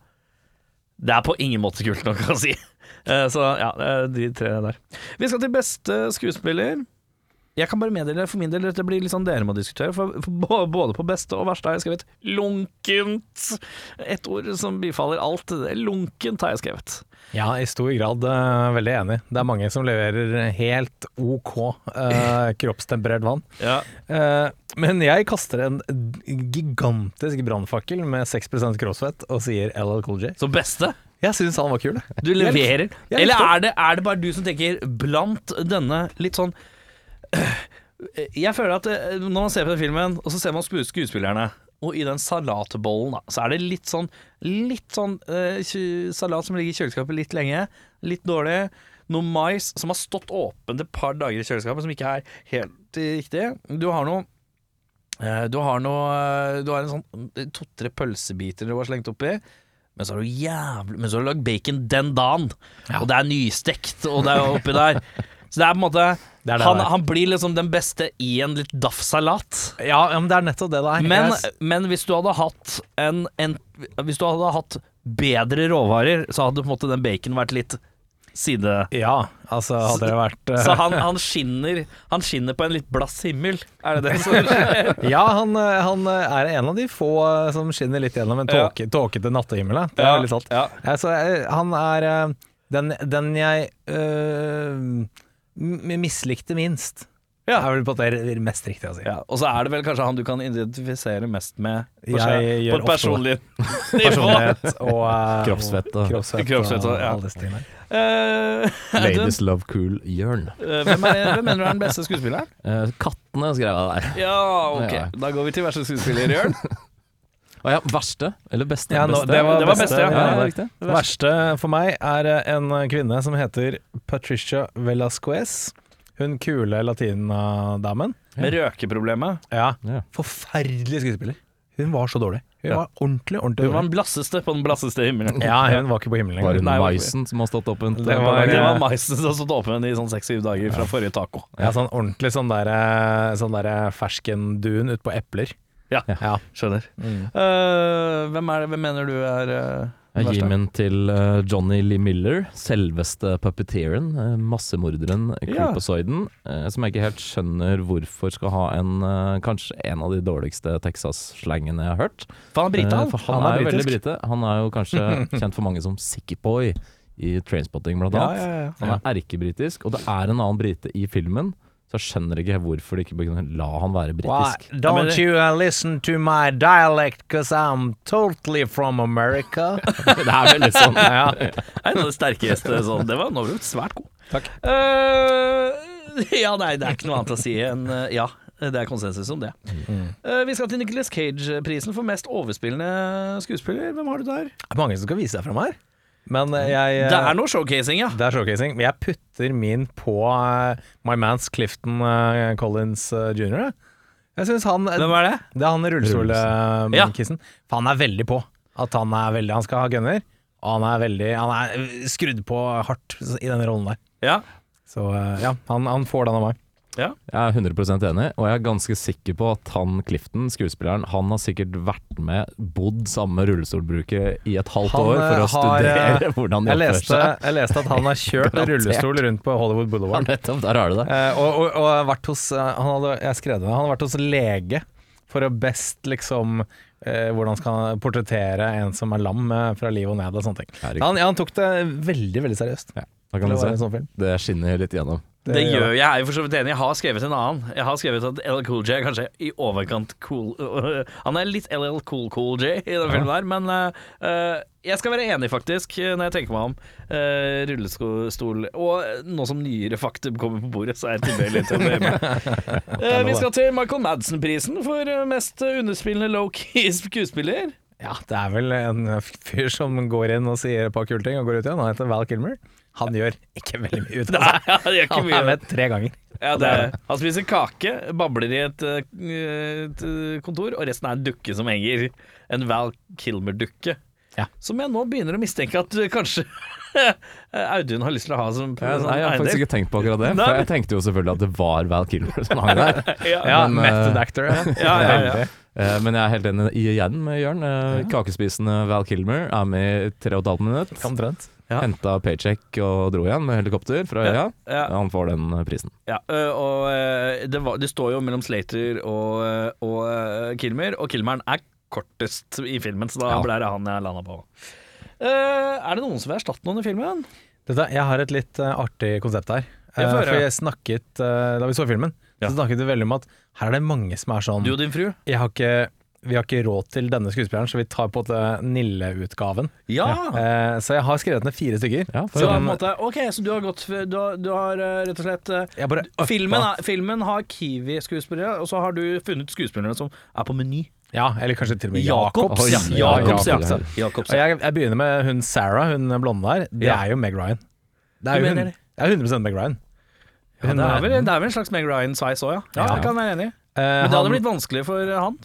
det er på ingen måte kult nok å si. Eh, Så ja, de tre der. Vi skal til beste skuespiller. Jeg kan bare meddele for min del dette det blir litt sånn dere må diskutere. For, for både på beste og verste har jeg skrevet lunkent. Et ord som bifaller alt. Lunkent har jeg skrevet. Ja, i stor grad uh, veldig enig. Det er mange som leverer helt OK uh, kroppstemperert vann. Ja. Uh, men jeg kaster en gigantisk brannfakkel med 6% crossfett og sier LL Cool J. Så beste? Jeg syns han var kul. jeg. Du leverer. jeg Eller er det, er det bare du som tenker blant denne litt sånn Jeg føler at eh, når man ser på den filmen, og så ser man skuespillerne, og i den salatbollen, da, så er det litt sånn Litt sånn uh, salat som ligger i kjøleskapet litt lenge. Litt dårlig. Noe mais som har stått åpent et par dager i kjøleskapet, som ikke er helt riktig. Du har noe uh, Du har noe uh, Du har en sånn to-tre pølsebiter du har slengt oppi. Men så har du jævlig Men så har du lagd bacon den dagen. Og det er nystekt, og det er oppi der. Så det er på en måte Det det han, han blir liksom den beste i en litt daff salat. Ja, ja, men det er nettopp det det er. Men, yes. men hvis du hadde hatt en, en Hvis du hadde hatt bedre råvarer, så hadde på en måte den baconen vært litt side... ja, altså hadde det vært uh, Så han, han skinner Han skinner på en litt blass himmel, er det det som skjer? Ja, han, eh, han er en av de få eh, som skinner litt gjennom en Ja. tåke, tåkete nattehimmel. Det er Ja, veldig sant. ja. Ja, så, eh, han er eh, den, den jeg øh, mislikte minst. Ja. er vel på det er mest riktig å si. Ja, og så er det vel kanskje han du kan identifisere mest med på, Jeg seg- gjør på personlig nivå. Personlighet og eh, Kroppsfett og- og, kroppsfett, Kroppsfett og- og ja. alle disse tingene. Uh, Ladies love cool Jørn. Uh, hvem, er, hvem mener du er den beste skuespilleren? Uh, kattene skrev jeg der. Ja, ok. Ja. Da går vi til verste skuespiller, Jørn. Å ja, verste? Eller beste? Ja, no, beste? det var Det var beste, beste, ja. ja, ja, ja, det. Verste for meg er en kvinne som heter Patricia Velasquez. Hun kule latinadamen. Med røkeproblemet. Ja. Ja. Forferdelig skuespiller. Hun var så dårlig. Hun Ja. var ordentlig, ordentlig Hun var dårlig. den blasseste på den blasseste himmelen. Ja, hun var ikke på himmelen Var engang. det Nei, maisen som har stått åpent? Det var- Det var maisen som stod åpen i sånn seks-syv dager fra forrige taco. Ja, sånn ordentlig sånn derre sånn der ferskenduen ut på epler. Ja, Ja. skjønner. Mm. Eh, hvem, er det, hvem mener du er uh, Jeg gir min til uh, Johnny Lee Miller, selveste puppeteeren, uh, massemorderen, Creeposoiden Ja. eh, som jeg ikke helt skjønner hvorfor skal ha en kanskje en av de dårligste Texas-slangene jeg har hørt. For han er brite, han. han, er er, jo veldig brite. Han er jo kanskje kjent for mange som Sickboy i Trainspotting, blant annet. ja, ja. Han er erkebritisk, og det er en annen brite i filmen, så jeg skjønner ikke hvorfor de ikke kunne la han være britisk. Don't you uh, listen to my dialect, cause I'm totally from America. det er veldig sånn. ja. En av de sterkeste sånn. Det var nå svært god. Takk. Uh, ja, nei, det er ikke noe annet å si enn uh, ja. Det er konsensus om det. Eh, vi skal til Nicholas Cage-prisen for mest overspillende skuespiller. Hvem har du der? Det er mange som skal vise seg fram her. Men eh, jeg Det er noe showcasing, ja. det er showcasing. Men jeg putter min på uh, My Mans Clifton uh, Collins uh, jr. jeg. Synes han Hvem er det? Det er han Ja. rullestolkissen. For han er veldig på. At han er veldig Han skal ha gunner. Og han er veldig Han er skrudd på hardt i denne rollen der. Ja. Så ja, han, han får den av meg. Ja. Jeg er 100% enig, og jeg er ganske sikker på at han Clifton, skuespilleren, han har sikkert vært med, bodd sammen med rullestolbrukere i et halvt Han, år for eh, å har, studere eh, hvordan de oppfører seg. jeg leste at han har kjørt rullestol rundt på Hollywood Ja, Boulevard. nettopp, der har du det. Eh, og, og, og vært hos eh, han hadde, Jeg skrev det, han har vært hos lege for å best liksom eh, Hvordan skal han portrettere en som er lam eh, fra livet og ned og sånne ting. Han, ja, han tok det veldig, veldig seriøst. Ja, Det se. sånn. Det skinner litt igjennom. Det gjør jeg. Jeg er for så vidt enig. Jeg har skrevet en annen. Jeg har skrevet at LL Cool J er kanskje i overkant cool Han er litt LL Cool Cool J i den filmen der, men eh, jeg skal være enig, faktisk, når jeg tenker meg om. Uh, rullestol Og nå som nyere faktum kommer på bordet, så er jeg tilbøyelig til å bøye meg. Uh, vi skal til Michael Madsen-prisen for mest underspillende low-key skuespiller. Ja, det er vel en fyr som går inn og sier et par kule ting og går ut igjen. Han heter Val Kilmer. Han gjør ikke veldig mye ut av seg. ja, det gjør ikke Han er med tre ganger. Ja, det er, han spiser kake, babler i et, eh, et eh, kontor, og resten er en dukke som henger. En Val Kilmer-dukke. Ja. Som jeg nå begynner å mistenke at eh, kanskje Audun har lyst til å ha som Ja, nei, jeg har faktisk ikke tenkt på akkurat det. For jeg tenkte jo selvfølgelig at det var Val Kilmer som hang der. Ja, Ja, method actor. Ja. ja, ja, Men jeg er helt enig igjen med Jørn. Eh, Kakespisende Val Kilmer er med i tre og et halvt minutt. Omtrent. Ja. Henta paycheck og dro igjen med helikopter fra øya. Ja. Han får den eh, prisen. Ja, og det, var, det står jo mellom Slater og, og Kilmer, og Kilmeren er kortest i filmen, så da Ja. ble det han jeg landa på. Eh, er det noen som vil erstatte noen i filmen? Dette, jeg har et litt eh, artig konsept her. Jeg Eh, for jeg snakket, eh, Da vi så filmen, Ja. Så snakket vi veldig om at her er det mange som er sånn Du og din fru? jeg har ikke, Vi har ikke råd til denne skuespilleren, så vi tar på en Nille-utgaven. Ja! Eh, så jeg har skrevet ned fire stykker. Ja, Så du har, på Som- en måte, ok, så du har gått Du har, du har rett og slett bare filmen, er- filmen har Kiwi-skuespillere, og så har du funnet skuespillerne som er på meny. Ja, eller kanskje til og med Jakobs, Jakobs. ja. ja, Jakobs, ja. Jakobs, jeg, jeg begynner med hun Sarah, hun blonde der. Det Ja. er jo Meg Ryan. Det er, hun, det er 100 Meg Ryan. Ja, det, er vel, det er vel en slags Meg Ryan-sveis òg, ja. ja. Ja. Jeg kan være enig. Uh, Men det hadde blitt vanskelig for han.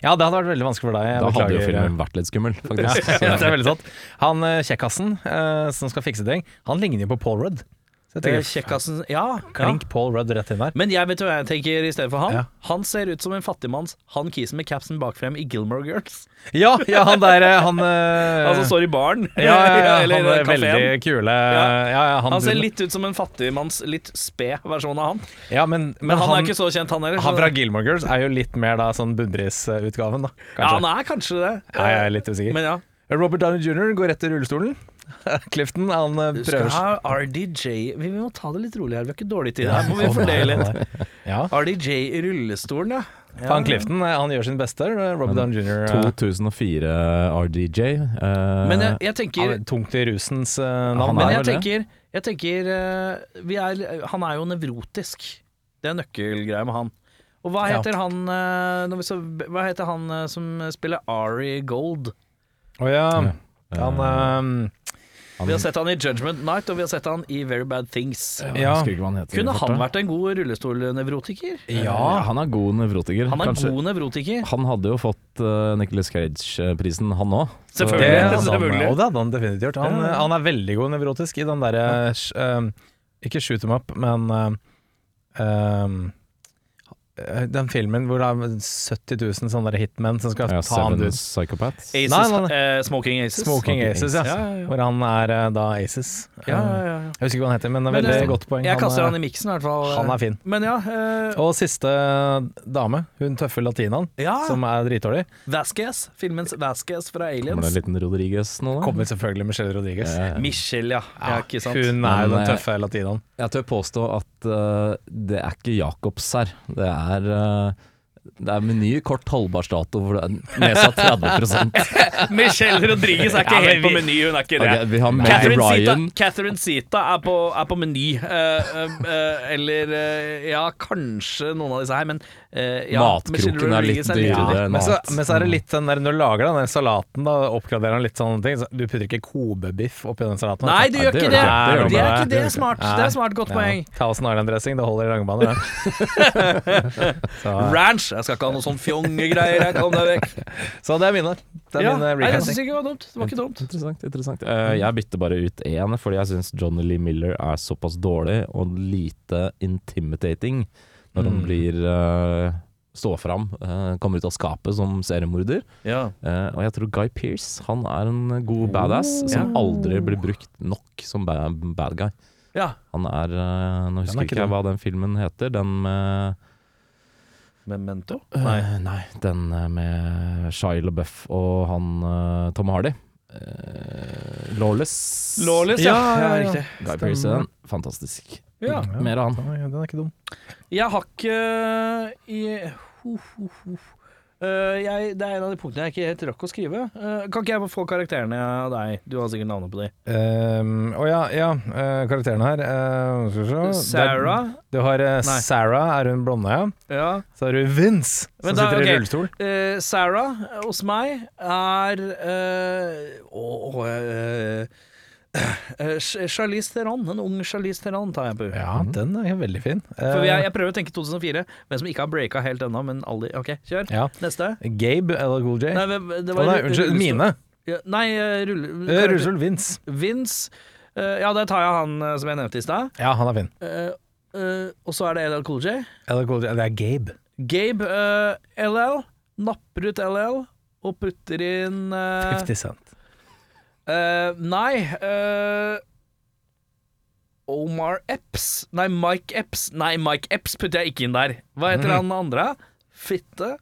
Ja, det hadde vært veldig vanskelig for deg. Jeg Da hadde jo filmen vært litt skummel, faktisk. Ja, det er veldig sant. Han eh, kjekkasen uh, som skal fikse ting, han ligner jo på Paul Rudd. Kjekkasen Ja. Klink Paul Rudd rett inn der. Men jeg vet hva jeg tenker i stedet for han. Ja. Han ser ut som en fattigmanns Han kisen med capsen bakfrem i Gilmore Girls. Ja, ja han der eh, Han Han som står i baren. ja, ja, han er kafeen. veldig kule Ja, ja, han, Han ser litt ut som en fattigmanns litt sped versjon av han. ja, men, Men, han, er ikke så kjent, han heller. Han fra Gilmore Girls er jo litt mer da sånn bunnprisutgaven, da. ja, han er kanskje det. Ja, jeg er litt usikker. Men ja. Robert Downey jr. går rett til rullestolen. Clifton, han eh, skal prøver ha RDJ Vi må ta det litt rolig her. Vi har ikke dårlig tid her. Må vi fordele litt. Ja. RDJ i rullestolen, ja. ja. Han Clifton, eh, han gjør sin beste. Robert Downey jr. eh, 2004 RDJ. eh, Men jeg, jeg tenker er tungt i rusens eh, han navn. Men jeg tenker, jeg tenker eh, vi er, Han er jo nevrotisk. Det er nøkkelgreia med han. Og hva Ja. heter han eh, så, Hva heter han som spiller Ari Gold? Å ja. Ja. Han eh, han, Vi har sett han i Judgment Night, og vi har sett han i Very Bad Things. Ja. husker ikke hva han heter. Kunne han vært en god rullestolnevrotiker? Ja, han er god nevrotiker. Han er kanskje. god nevrotiker. Han hadde jo fått uh, Nicholas Cage-prisen, han òg. det Selvfølgelig. hadde han, selvfølgelig. og det hadde han definitivt gjort. Han, Ja, ja. han er veldig god nevrotisk i den derre eh, Ikke shoot em up, men eh, eh, den filmen hvor det er 70 000 sånne hitmen som skal Ja, ta han ut. Psychopaths. Aces, Nei, nei, nei. eh, Smoking Aces. Smoking Smoking Aces, ja. Ja, ja, ja. Hvor han er eh, da Aces. Ja, ja, ja. Jeg husker ikke hva han heter, men det Men, veldig jeg, godt poeng. Jeg kaster er- han i miksen, i hvert fall. han er fin. Men ja, eh, Og siste dame, hun tøffe latinaen, ja som er dritdårlig, Vasquez. Filmens Vasquez fra Aliens. Kommer det en liten Rodriguez nå, da? kommer selvfølgelig Michelle Rodriguez. Eh, Michelle, ja. ja. Ikke sant? Hun er jo den eh, tøffe latinaen. Jeg tør påstå at eh, det er ikke Jacobs her. Det er eh, det er Meny kort holdbarhetsdato hvor det er nedsatt 30 Michelle Rodriguez er ikke Ja, helt på meny, hun er ikke det. Okay, Vi har Meg Catherine Ryan. Zita, Catherine Zita er, på, er på meny. Uh, uh, uh, eller ja, kanskje noen av disse her, men eh, ja, Matkroken er litt dyrere enn Men så, mat. men så er det litt den der Når du lager den salaten, da oppgraderer den litt sånne ting. Så du putter ikke kobebiff oppi den salaten. Nei, du gjør ikke det. Det Det er ikke. det. er Smart. Det er smart. Godt poeng. Thousand Island-dressing, det holder i langbane, det. Ranch. Jeg skal ikke ha noe sånn fjongegreier. Kom deg vekk. så det er mine. Det er Ja, mine nei, jeg syns ikke det var dumt. Det var ikke dumt. Interessant. interessant Uh, Jeg bytter bare ut én, fordi jeg syns Johnny Lee Miller er såpass dårlig og lite intimidating når han Mm. blir uh, stå fram, uh, kommer ut av skapet som seriemorder. Ja. Uh, og jeg tror Guy Pearce han er en god badass som Ja. aldri blir brukt nok som bad, bad guy. ja. Han er uh, Nå husker ikke ikke jeg hva den filmen heter. Den med Memento? Nei. nei, den eh, med Shia LaBeouf og han uh, Tom Hardy. Uh, Lawless. Lawless, ja. Ja, ja, ja. Guy Pearce er den. Fantastisk. Ja. Mer av han. Den er- Den er ikke dum. Jeg har ikke i ho, ho, ho. Eh, jeg, Det er en av de punktene jeg ikke helt rakk å skrive. Uh, kan ikke jeg få karakterene av deg? Du har sikkert navnet på de. Ehm, oh ja, ja. eh, karakterene her. Sarah. er- Du har Sarah, er hun blonde, ja. Ja. Så har du Vince, som da- sitter okay. i rullestol. Sarah hos meg er Åh Å, Charlize Theron, en ung Charlize Theron tar jeg på. Ja, den er veldig fin. For Eh, jeg, jeg prøver å tenke 2004, hvem som ikke har breaka helt ennå, men aldri Ok, kjør. ja. Neste. Gabe eller Cool J. Nei, det var, oh, nei, unnskyld. rullestol. Mine. Ja, nei, eh, rulle... Russell Vince. Vince. Eh, ja, der tar jeg han eh, som jeg nevnte i stad. Ja, han er fin. Uh, uh, og så er det LL Cool J. LL Cool J. Det er Gabe. Gabe uh, LL napper ut LL og putter inn eh, 50 Cent. Eh, Nei uh, Omar Epps Nei, Mike Epps Nei, Mike Epps putter jeg ikke inn der. Hva heter han andre? Fitte?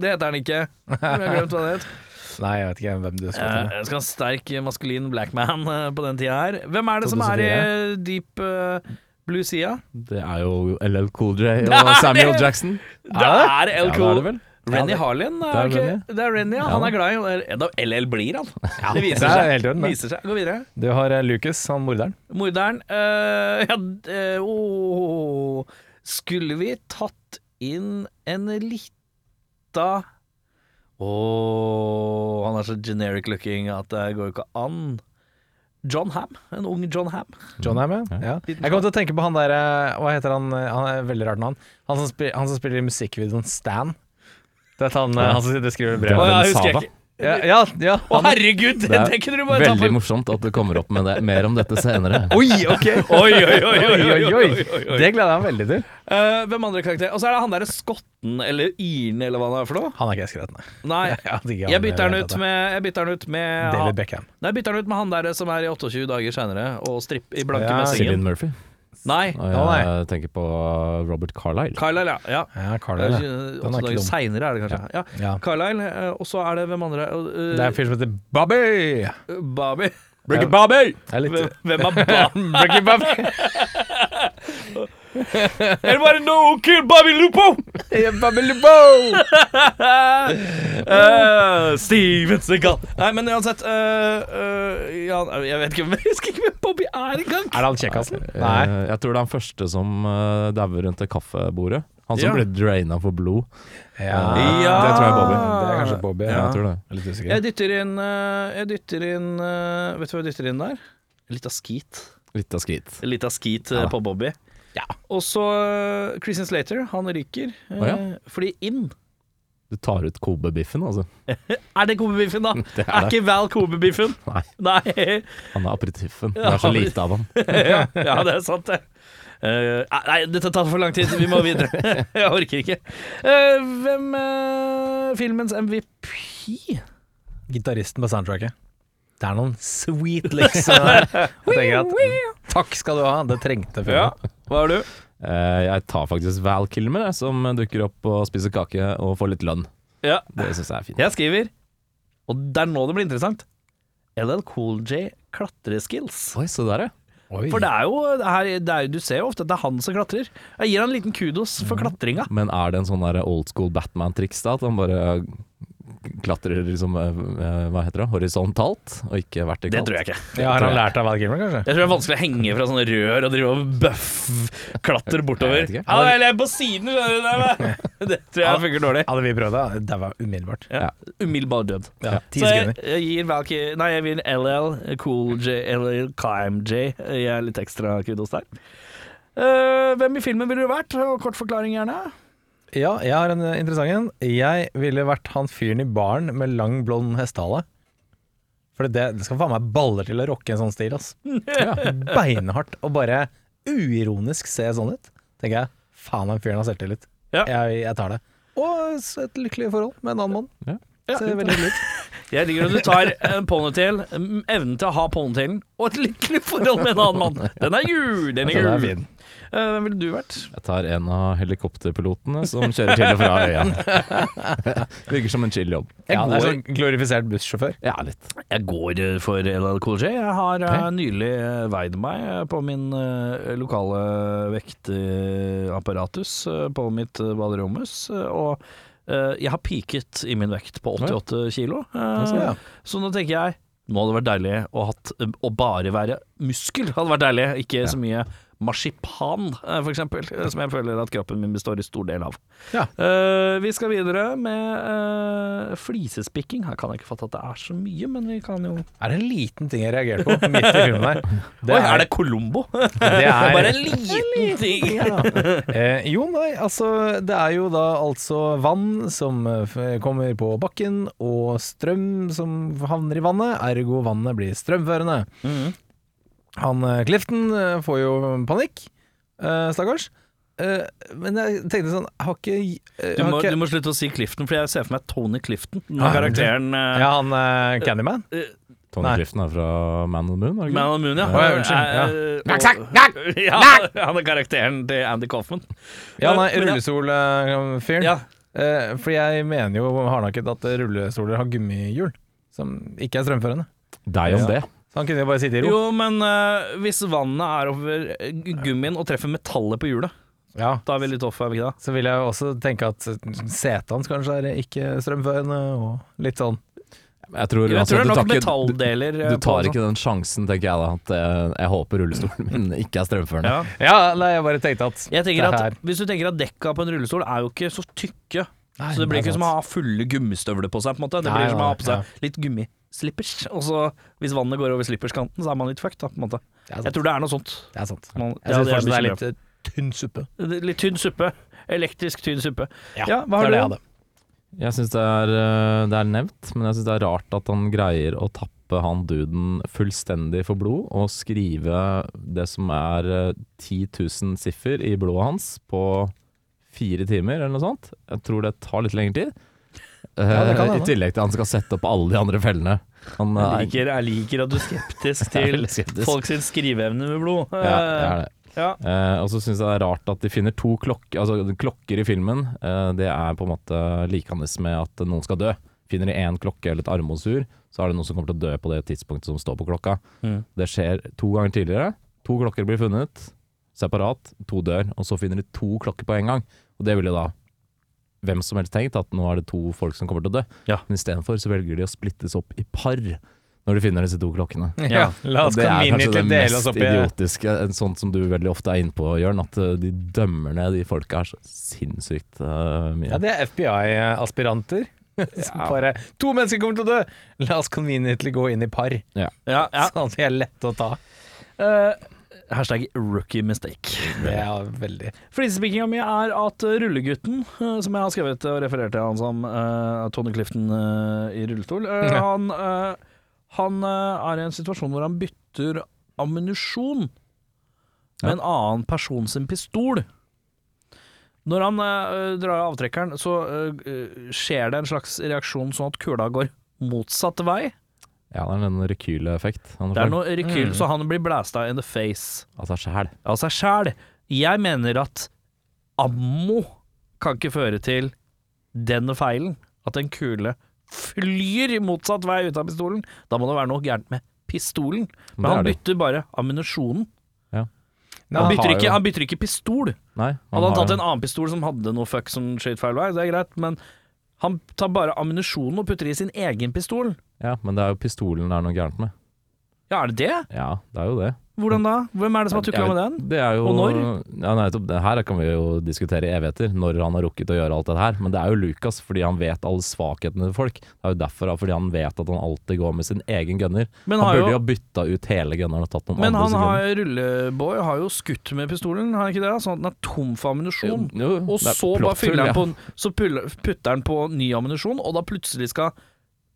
Det heter han ikke. Jeg har glemt hva det het. Nei, jeg vet ikke hvem du skal Eh, til. Jeg skal ha en sterk maskulin black man på den tida her. Hvem er det som er i 2004? deep uh, blue sida? Det er jo LL Cool J og Samuel Jackson. Det er det Cool. Ja, det- Harlin. det Er okay. det er Renny, ja. Ja. Han er glad i LL blir han. det det viser er seg. Det orden, viser seg. Gå videre. Du har eh, Lucas, han morderen. Morderen. eh, ja, eh, åh. Skulle vi tatt inn en lita Åh, han er så generic looking at det går ikke an. John Ham. En ung John Ham. John Ham, ja. Ja. Jeg kommer til å tenke på han der eh, Hva heter han? eh, Han er veldig rart navn. Han han som spiller i musikkvideoen Stan. Det er han, eh, han som skriver brev. Å, ja, husker jeg ikke. Ja, ja, ja Å, herregud! Det, Det det kunne du bare ta Veldig morsomt at du kommer opp med det. Mer om dette senere. Oi, ok! Oi, oi, oi, oi, oi, Oi. Det gleder jeg meg veldig til. Uh, hvem andre karakterer? Og så er det han derre skotten eller iren eller hva det er for noe. Han er ikke jeg skrevet, nei. Nei, Jeg jeg bytter han, ut med Jeg bytter han ut med David Beckham. Nei, jeg bytter han ut med han der som er i 28 dager seinere og stripp i blanke Ja, Cillian. Murphy. Nei, Og jeg jeg tenker på Robert Carlyle. Carlisle, ja. ja. Ja, Carlisle. Den er ikke seinere er det kanskje. Ja. Ja. Carlisle, eh, og så er det hvem andre? uh, Det er en fyr som heter Bobby! Bobby. Breaky Bobby! Er litt Hvem, hvem er Bobby? Breaky Bobby! Anybody know who killed Bobby Lupo? Bobby Lupo! uh, Steven Seagal. Nei, men uansett uh, uh, ja, Jeg vet ikke Jeg husker ikke hvem Bobby er engang. Er det han kjekkasen? Nei. Jeg tror det er han første som uh, dauer rundt det kaffebordet. Han som Ja. ble draina for blod. Ja, Ja. Det tror jeg er Bobby. Det er kanskje Bobby. Ja, Ja. jeg tror det. Jeg er litt Jeg dytter inn Jeg dytter inn Vet du hva jeg dytter inn der? Litt av skit. Litt av skit. Litt av skit Ja på Bobby. Og så uh, Christian Slater, han ryker. oh, ja. Fordi inn Du tar ut Kobe-biffen, altså. Er det Kobe-biffen, da? Det Er er det. ikke Val Kobe-biffen? Nei, Nei. han er aperitiffen. Det Ja, er så lite av ham. ja, ja, det er sant, det. Uh, nei, dette tar for lang tid. Vi må videre. Jeg orker ikke. Uh, hvem uh, Filmens MVP? Gitaristen på soundtracket. Det er noen sweet licks der. Jeg tenker at Takk skal du ha, det trengte filmen. Hva har du? Eh, Jeg tar faktisk Val Kilmer, som dukker opp og spiser kake og får litt lønn. Ja. Det syns jeg er fint. Jeg skriver, og det er nå det blir interessant, LL Cool J klatreskills. Oi, så der, ja. Oi. For det er jo, det er, det er, Du ser jo ofte at det er han som klatrer. Jeg gir han en liten kudos for klatringa. Men er det en sånn der old school Batman-triks, da? At han bare klatrer liksom eh, Hva heter det? Horisontalt, og ikke vertikalt? Det tror jeg ikke. Ja, har han lært av Val Kilmer, kanskje? Jeg tror det er vanskelig å henge fra sånne rør og drive og bøff klatre bortover. Jeg. Ja, eller på siden, skjønner du. Det, det tror jeg funker dårlig. Hadde vi prøvd det, det var umiddelbart. Ja. Umiddelbar død. Ja, Så jeg, jeg gir Valky Nei, jeg vil LL, Cool J, LL, KMJ. Jeg er litt ekstra kudos der. Uh, hvem i filmen ville du vært? Og Kort forklaring, gjerne. Ja, jeg har en eh, interessant en. Jeg ville vært han fyren i baren med lang, blond hestehale. For det, det skal faen meg baller til å rocke en sånn stil, ass. Ja, beinhardt. Og bare uironisk se sånn ut. Tenker jeg, faen den fyren har selvtillit. Ja. Jeg, jeg tar det. Og et lykkelig forhold med en annen mann. Ja. Ser veldig hyggelig ut. Jeg liker at du tar en ponytail, mm, evnen til å ha ponytailen, og et lykkelig forhold med en annen mann. Den er gul! Den er gul. Den er fin. Eh, Hvem ville du vært? Jeg tar en av helikopterpilotene som kjører til og fra øya. Virker som en chill jobb. Ja, det er sånn glorifisert bussjåfør. Ja, litt. Jeg går eh, for LL Cool J. Jeg har okay. nylig eh, veid meg på min lokale vektapparatus på mitt baderommus, og jeg har peaket i min vekt på 88 kilo. Så nå tenker jeg nå hadde det vært deilig å, hatt, å bare være muskel. Hadde vært deilig, ikke så mye marsipan, f.eks., for eksempel, eh, som jeg føler at kroppen min består i stor del av. Ja. Eh, vi skal videre med eh, flisespikking. Her kan jeg ikke fatte at det er så mye, men vi kan jo Er det en liten ting jeg reagerte på midt i filmen her? Oi, er det Colombo? det er, Bare en liten ting! Eh, jo, nei, altså Det er jo da altså vann som eh, kommer på bakken, og strøm som havner i vannet, ergo vannet blir strømførende. Mhm. Han eh, Clifton eh, får jo panikk, eh, stakkars. Eh, men jeg tenkte sånn Jeg har ikke Du jeg har må, ikke, du må slutte å si Clifton, for jeg ser for meg Tony Clifton. Den Ah, karakteren Ja, han uh, Candyman? Tony Nei. Clifton er fra Man on the Moon, ikke? Man on the Moon, ja. Ja, unnskyld, Eh, og- ja. Han er karakteren til Andy Coffman. Ja, nei, er rullestolfyren. Ja. Uh, for jeg mener jo hardnakket at rullestoler har gummihjul, som ikke er strømførende. Deg om Ja. det. Han kunne jo bare sitte i ro. Jo, men eh, hvis vannet er over eh, gummien og treffer metallet på hjulet, Ja. da er vi litt off, er vi ikke det? Så vil jeg også tenke at setet hans kanskje er ikke strømførende, og litt sånn. Jeg tror, Jeg altså, tror det er nok metalldeler. Du, eh, du tar ikke den sjansen, tenker jeg da. At jeg, jeg håper rullestolen min ikke er strømførende. ja. Ja, nei, jeg bare tenkte at Jeg tenker det at her Hvis du tenker at dekka på en rullestol er jo ikke så tykke, Nei, så det blir ikke som å ha fulle gummistøvler på seg. på en måte Det Nei, blir som å ha på seg litt gummislippers. Og så hvis vannet går over slipperskanten, så er man litt fucked. da på en måte. Jeg tror det er noe sånt. Det er sant. Man, Jeg syns det fortsatt det er litt eh, tynn suppe. Litt tynn suppe. Elektrisk tynn suppe. Ja, Ja, hva har det er det jeg hadde. Jeg syns det, er, eh, det er nevnt, men jeg syns det er rart at han greier å tappe han duden fullstendig for blod, og skrive det som er eh, 10 000 siffer i blodet hans på fire timer, eller noe sånt. Jeg tror det tar litt lengre tid. Eh, Ja, det kan I tillegg til at han skal sette opp alle de andre fellene. Han Jeg er liker, jeg liker at du er skeptisk Jeg er til veldig skeptisk. folk sin skriveevne med blod. Ja, det er det. Ja. Eh, og så syns jeg det er rart at de finner to klokker Altså klokker i filmen. Eh, det er på en måte likende med at noen skal dø. Finner de én klokke eller et armbåndsur, så er det noen som kommer til å dø på det tidspunktet som står på klokka. Mm. Det skjer to ganger tidligere. To klokker blir funnet separat, to dør, og så finner de to klokker på en gang. Og det vil jo da hvem som helst tenkt at nå er det to folk som kommer til å dø. Ja. Men istedenfor så velger de å splittes opp i par når de finner disse to klokkene. Ja, la oss Og det er kanskje det mest opp ja. idiotiske, en sånn som du veldig ofte er inne på, Jørn, at uh, de dømmer ned de folka her så sinnssykt uh, mye. Ja, det er FBI-aspiranter. Som bare To mennesker kommer til å dø! La oss conveniently gå inn i par. Ja, ja. Sånn at de er lette å ta. Eh, hashtag rookie mistake. Det er veldig Flisespikinga mi er at rullegutten, uh, som jeg har skrevet og referert til han som uh, Tony Clifton uh, i rullestol, uh, han, han er i en situasjon hvor han bytter ammunisjon med Ja. en annen person sin pistol. Når han drar av avtrekkeren, så skjer det en slags reaksjon sånn at kula går motsatt vei. Ja, det er en rekyleffekt. Han Det er noe rekyl, Mm. så han blir blæsta in the face Av seg sjæl. av seg sjæl. Jeg mener at ammo kan ikke føre til den feilen. At en kule flyr motsatt vei ut av pistolen. Da må det være noe gærent med pistolen. Men han det. bytter bare ammunisjonen. Nei, Han bytter, har ikke, han bytter ikke pistol. Nei, Hadde han tatt en annen pistol som hadde noe fuck som skjøt feil vei, det er greit, men han tar bare ammunisjonen og putter i sin egen pistol. Ja, men det er jo pistolen det er noe gærent med. Ja, er det det? Ja, det er jo det. Hvordan da? Hvem er det som har tukla med den? Det er jo, Og når? Ja, nei, det her kan vi jo diskutere i evigheter, når han har rukket å gjøre alt det her. Men det er jo Lucas fordi han vet alle svakhetene til folk. Det er jo derfor, fordi han vet at han alltid går med sin egen gunner. Men han burde jo- ha bytta ut hele gunneren og tatt noen Men andre han sin har, rulleboy har jo skutt med pistolen, har han ikke det? Sånn at den er tom for ammunisjon. Jo, jo, Og så bare fyller han på, så putter han på ny ammunisjon, og da plutselig skal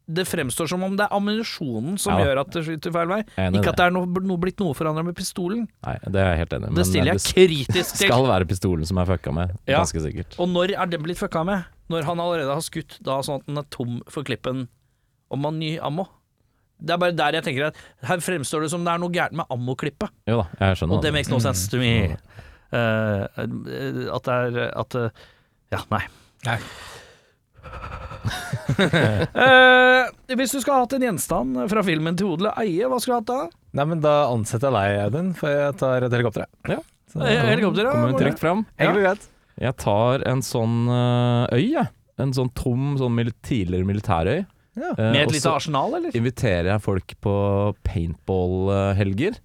Det fremstår som om det er ammunisjonen som Ja. gjør at det skyter feil vei. Enig Ikke at det er noe, no, blitt noe forandra med pistolen. Nei, det er jeg helt enig i. Det stiller jeg det kritisk til. skal være pistolen som er fucka med, Ja. ganske sikkert. Og når er den blitt fucka med? Når han allerede har skutt da sånn at den er tom for klippen og man ny ammo? Det er bare der jeg tenker at her fremstår det som det er noe gærent med ammoklippet. Jo da, jeg skjønner Og det det. makes no sense to me. Uh, at det er At uh, Ja, nei. Nei. Eh, hvis du skulle hatt en gjenstand fra filmen til odel og eie, hva skulle du hatt da? Nei, men da ansetter jeg deg, Audun, for jeg tar et helikopter. Ja. Så- Eh, Helikopter, ja. Kommer vi hun trygt fram. Ja. Jeg tar en sånn øh, øy, jeg. En sånn tom sånn mil tidligere militærøy. Ja. Eh, Med et lite arsenal, eller? inviterer jeg folk på paintball-helger Eh,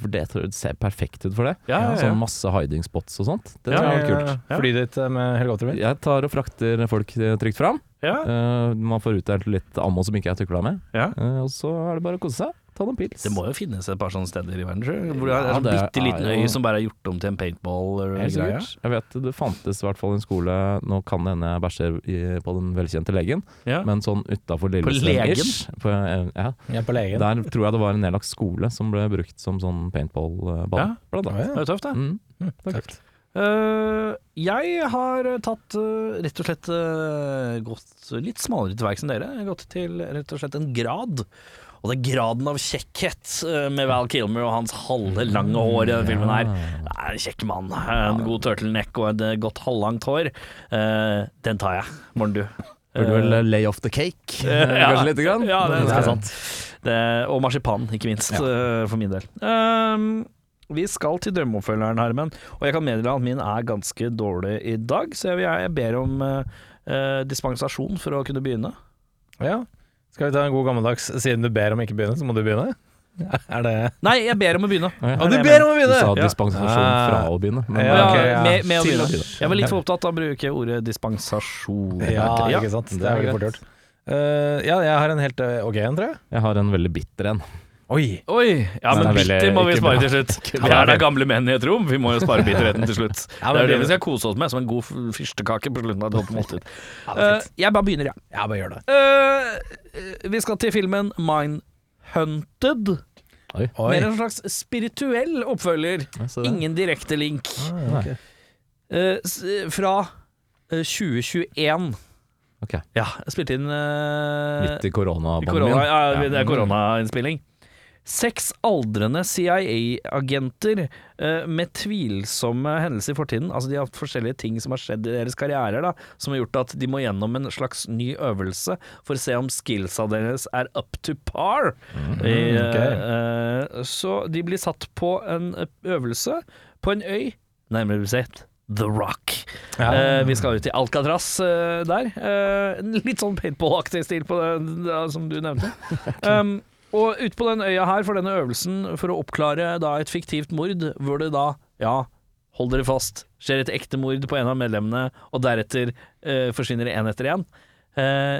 for det tror jeg ser perfekt ut for det. Ja, ja, ja. Sånn masse hiding spots og sånt. Det Ja, tror jeg er kult. Ja. Fly dit eh, med helikopteret mitt. Jeg tar og frakter folk eh, trygt fram. Ja, Eh, man får utdelt litt ammo som ikke er tukla med. ja. Eh, og så er det bare å kose seg. Ta noen pils. Det må jo finnes et par sånne steder i verden, tror jeg. Hvor det er Ja, en bitte liten er øy som bare er gjort om til en paintball. Helt greie. sikkert. Jeg vet det fantes i hvert fall en skole Nå kan det hende jeg bæsjer på den velkjente legen, Ja. men sånn utafor på, eh, ja, er på legen. Der tror jeg det var en nedlagt skole som ble brukt som sånn paintball-bane. Ja. Blant annet. ja. Det er jo tøft, det. Mm. Mm, tøft. Uh, jeg har tatt uh, rett og slett uh, gått litt smalere til verks enn dere. Jeg har gått til rett og slett en grad. Og det er graden av kjekkhet eh, med Val Kilmer og hans halve lange hår i denne filmen her. Det er en kjekk mann. En god turtleneck og et eh, godt halvlangt hår. Eh, den tar jeg. Morgen, du. Burde vel lay off the cake, eh, kanskje lite grann. Ja, det, er eh, sant. Det, og marsipan, ikke minst, ja. for min del. Um, vi skal til drømmeoppfølgeren, Herman, og jeg kan meddele at min er ganske dårlig i dag, så jeg, jeg ber om eh, eh, dispensasjon for å kunne begynne. Ja. Skal vi ta en god gammeldags Siden du ber om ikke begynne, så må du begynne? Er det Nei, jeg ber om å begynne. Ja, du ber om å Du sa begynne! Dispensasjon Ah. fra å begynne. Men, Ja, Ja, ok, ja. med, med å Til å begynne. begynne. Jeg var litt for opptatt av å bruke ordet dispensasjon. Ja, ikke sant. Det er veldig fort gjort. Eh, ja, jeg har en helt eh, ok en, tror jeg. Jeg har en veldig bitter en. Oi! Oi! Ja, men er bitter må vi spare bra. til slutt. Vi er da gamle menn i et rom, vi må jo spare bitterheten til slutt. Ja, Det er det vi skal kose oss med, som en god fyrstekake på slutten av et måltid. Ja, fint. jeg bare begynner, jeg. Bare gjør det. Uh, vi skal til filmen Mindhunted. Oi. Oi. Mer en slags spirituell oppfølger. Ja. Ingen direkte link. Ah, ok. Eh, s- fra eh, 2021. Okay. Ja, jeg spilte inn uh, Midt i korona, ja, Ja. det er koronainnspilling. Seks aldrende CIA-agenter uh, med tvilsomme hendelser i fortiden. Altså De har hatt forskjellige ting som har skjedd i deres karrierer, da, som har gjort at de må gjennom en slags ny øvelse for å se om skillsa deres er up to par. I, ok. eh, så de blir satt på en øvelse på en øy, nærmere besett The Rock. Ja. Eh, vi skal ut til Alcatraz eh, der. Eh, litt sånn paintball-aktig stil på det, som du nevnte. Um, og ute på den øya her for denne øvelsen for å oppklare da et fiktivt mord, hvor det da, ja, hold dere fast, skjer et ekte mord på en av medlemmene, og deretter eh, forsvinner én etter én. Eh,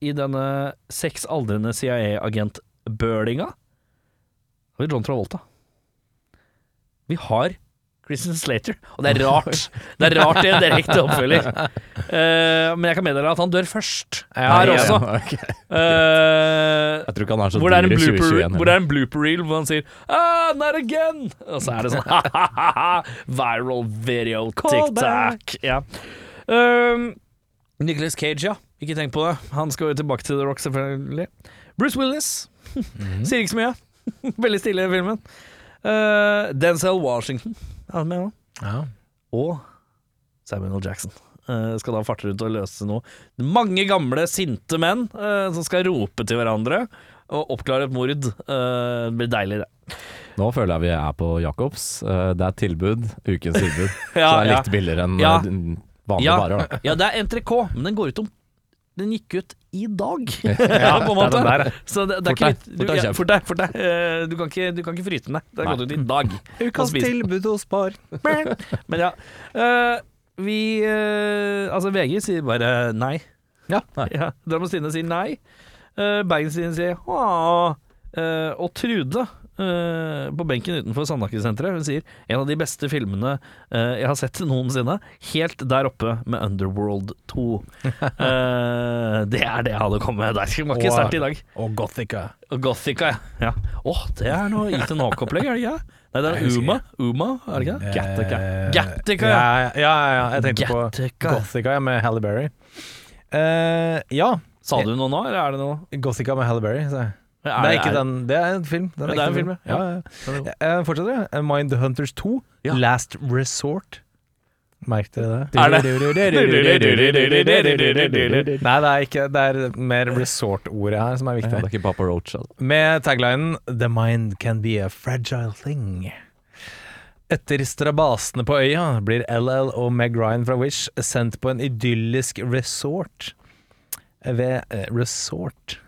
I denne seks aldrende CIA-agent-bølinga har vi John Travolta. Vi har Christian Slater, og det er rart. Det er rart i en direkte oppfølger. Uh, men jeg kan meddele at han dør først, Ja, her ja, også. Ok. Eh, Jeg tror ikke han er så dyr i 2021. hvor det er en blooper reel hvor han sier ah, not again! Og så er det sånn viral video tic-tac. Ja. Um, Nicholas Cage, ja. Ikke tenk på det. Han skal jo tilbake til The Rock, selvfølgelig. Bruce Willis. Sier ikke så mye. Veldig stille i filmen. Uh, Denzel Washington er med nå. Ja. Og Samuel L. Jackson. eh, skal da farte rundt og løse noe. Mange gamle, sinte menn eh, som skal rope til hverandre og oppklare et mord. Eh, det blir deilig, det. Nå føler jeg vi er på Jacobs. Eh, Det er tilbud, ukens tilbud. så det er ja. litt billigere enn Ja. vanlige Ja. varer. Ja, det er NTRK, men den går ut om Den gikk ut i dag, Ja, på en er måte. Det der. Så det, det er ikke litt- du, ja. Fort deg, fort deg. Eh, Du kan ikke, du kan ikke fryte den, nei. Det har Nei. gått ut i dag. Ukas tilbud hos Spar. Men ja. eh, vi eh, Altså, VG sier bare nei. Ja. ja Drammens Tidende sier nei. Uh, Bergens Tidende sier åh. Eh, og Trude eh, på benken utenfor Sandaker-senteret Hun sier en av de beste filmene uh, jeg har sett noensinne. Helt der oppe med Underworld 2. uh, det er det jeg hadde kommet med. Det var ikke sterkt i dag. Og Gothica. Gothica, ja. Å, Åh, det er noe Ethan Hawke-opplegg, er det ikke? Nei, det er Uma. Uma, er det ikke? det? Gattaca. Eh, Gattaca, ja. ja. Ja, ja, ja. Jeg tenkte på Gothica med Halle Berry. Eh, ja. Sa du noe nå, eller er det noe? Gothica med Halle Berry. sa jeg. Er, det er ikke den, det er en film. Den er det er en film, film, ja. ja. ja. ja. Eh, Fortsetter jeg. Eh, Mind Hunters 2, Ja. Last Resort. Merk dere det? Er det? Nei, det er ikke Det er mer resort-ordet her som er viktig. Det er ikke Papa Roach. Altså. Med taglinen 'The mind can be a fragile thing'. Etter strabasene på øya blir LL og Meg Ryan fra Wish sendt på en idyllisk resort ved eh, Resort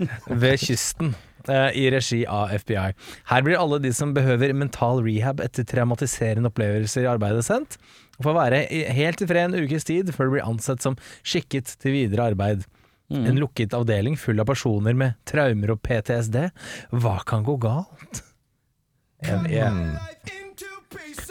ved kysten eh, i regi av FBI. Her blir alle de som behøver mental rehab etter traumatiserende opplevelser i arbeidet sendt, og får være helt i fred en ukes tid før de blir ansett som skikket til videre arbeid. En lukket avdeling full av personer med traumer og PTSD. Hva kan gå galt? En, en.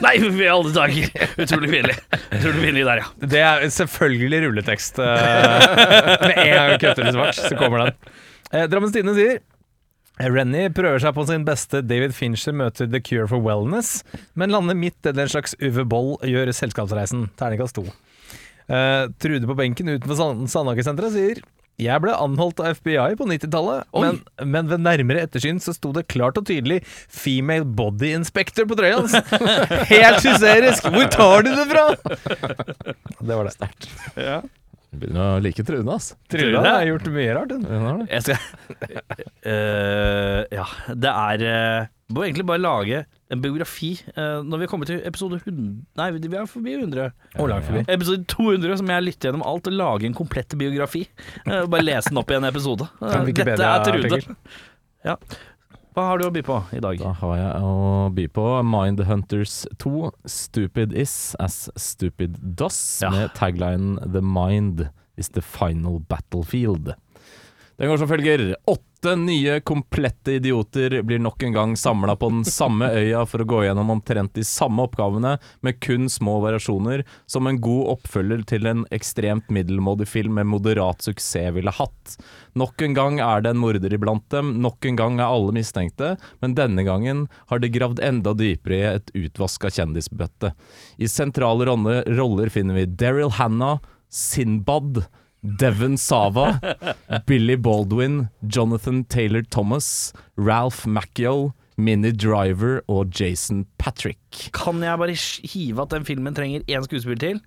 Nei, i alle dager! Utrolig pinlig. Utrolig pinlig der, ja. Det er selvfølgelig rulletekst. eh, med en gang vi kutter litt svart, så kommer den. Eh, Drammens Tidende sier Renny prøver seg på sin beste David Fincher møter The Cure for Wellness, men lander midt i en slags Uwe Boll gjør selskapsreisen. Terningkast to. Eh, Trude på benken utenfor Sand Sandaker-senteret sier jeg ble anholdt av FBI på 90-tallet, men, men ved nærmere ettersyn så sto det klart og tydelig 'Female Body Inspector' på trøya hans. Helt hysterisk! Hvor tar du det fra? Det var det. Sterkt. Begynner å like Trune, ass. Trune har gjort mye rart. hun. Hun. Jeg skal uh, Ja, det er uh, Må egentlig bare lage en biografi uh, når vi kommer til episode 100 Nei, vi er forbi 100. Og langt forbi. Episode 200, som jeg lytter gjennom alt og lager en komplett biografi. Uh, bare lese den opp i en episode. Uh, Dette er Trude. Ja. Hva har du å by på i dag? Da har jeg å by på Mindhunters 2, Stupid Is as Stupid Does, Ja. med tagline The Mind is the final battlefield. Den går som følger. Åtte nye komplette idioter blir nok en gang samla på den samme øya for å gå gjennom omtrent de samme oppgavene, med kun små variasjoner, som en god oppfølger til en ekstremt middelmådig film med moderat suksess ville hatt. Nok en gang er det en morder iblant dem, nok en gang er alle mistenkte, men denne gangen har de gravd enda dypere i et utvaska kjendisbøtte. I sentrale roller finner vi Daryl Hannah, Sinbad, Devon Sava, Billy Baldwin, Jonathan Taylor Thomas, Ralph Macchio, Minnie Driver og Jason Patrick. Kan jeg bare hive at den filmen trenger én skuespiller til?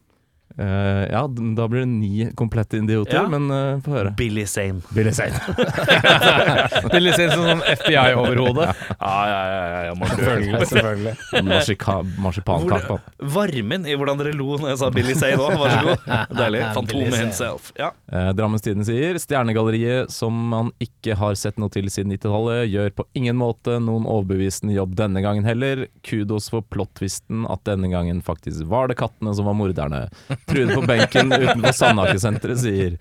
Eh, ja, da blir det ni komplette idioter, Ja. men uh, få høre. Billy Sane. Billy Sane Billy Sane som sånn FBI-overhode. Ja, ja, ja, ja, ja Selvfølgelig. selvfølgelig. Marsipankake. Varmen i hvordan dere lo når jeg sa Billy Sane òg, vær så god. Deilig. Fantomet himself. Ja. Uh, Drammens sier Stjernegalleriet, som man ikke har sett noe til siden 90-tallet, gjør på ingen måte noen overbevisende jobb denne gangen heller. Kudos for plot-twisten at denne gangen faktisk var det kattene som var morderne. Trude på benken utenfor Sandaker-senteret sier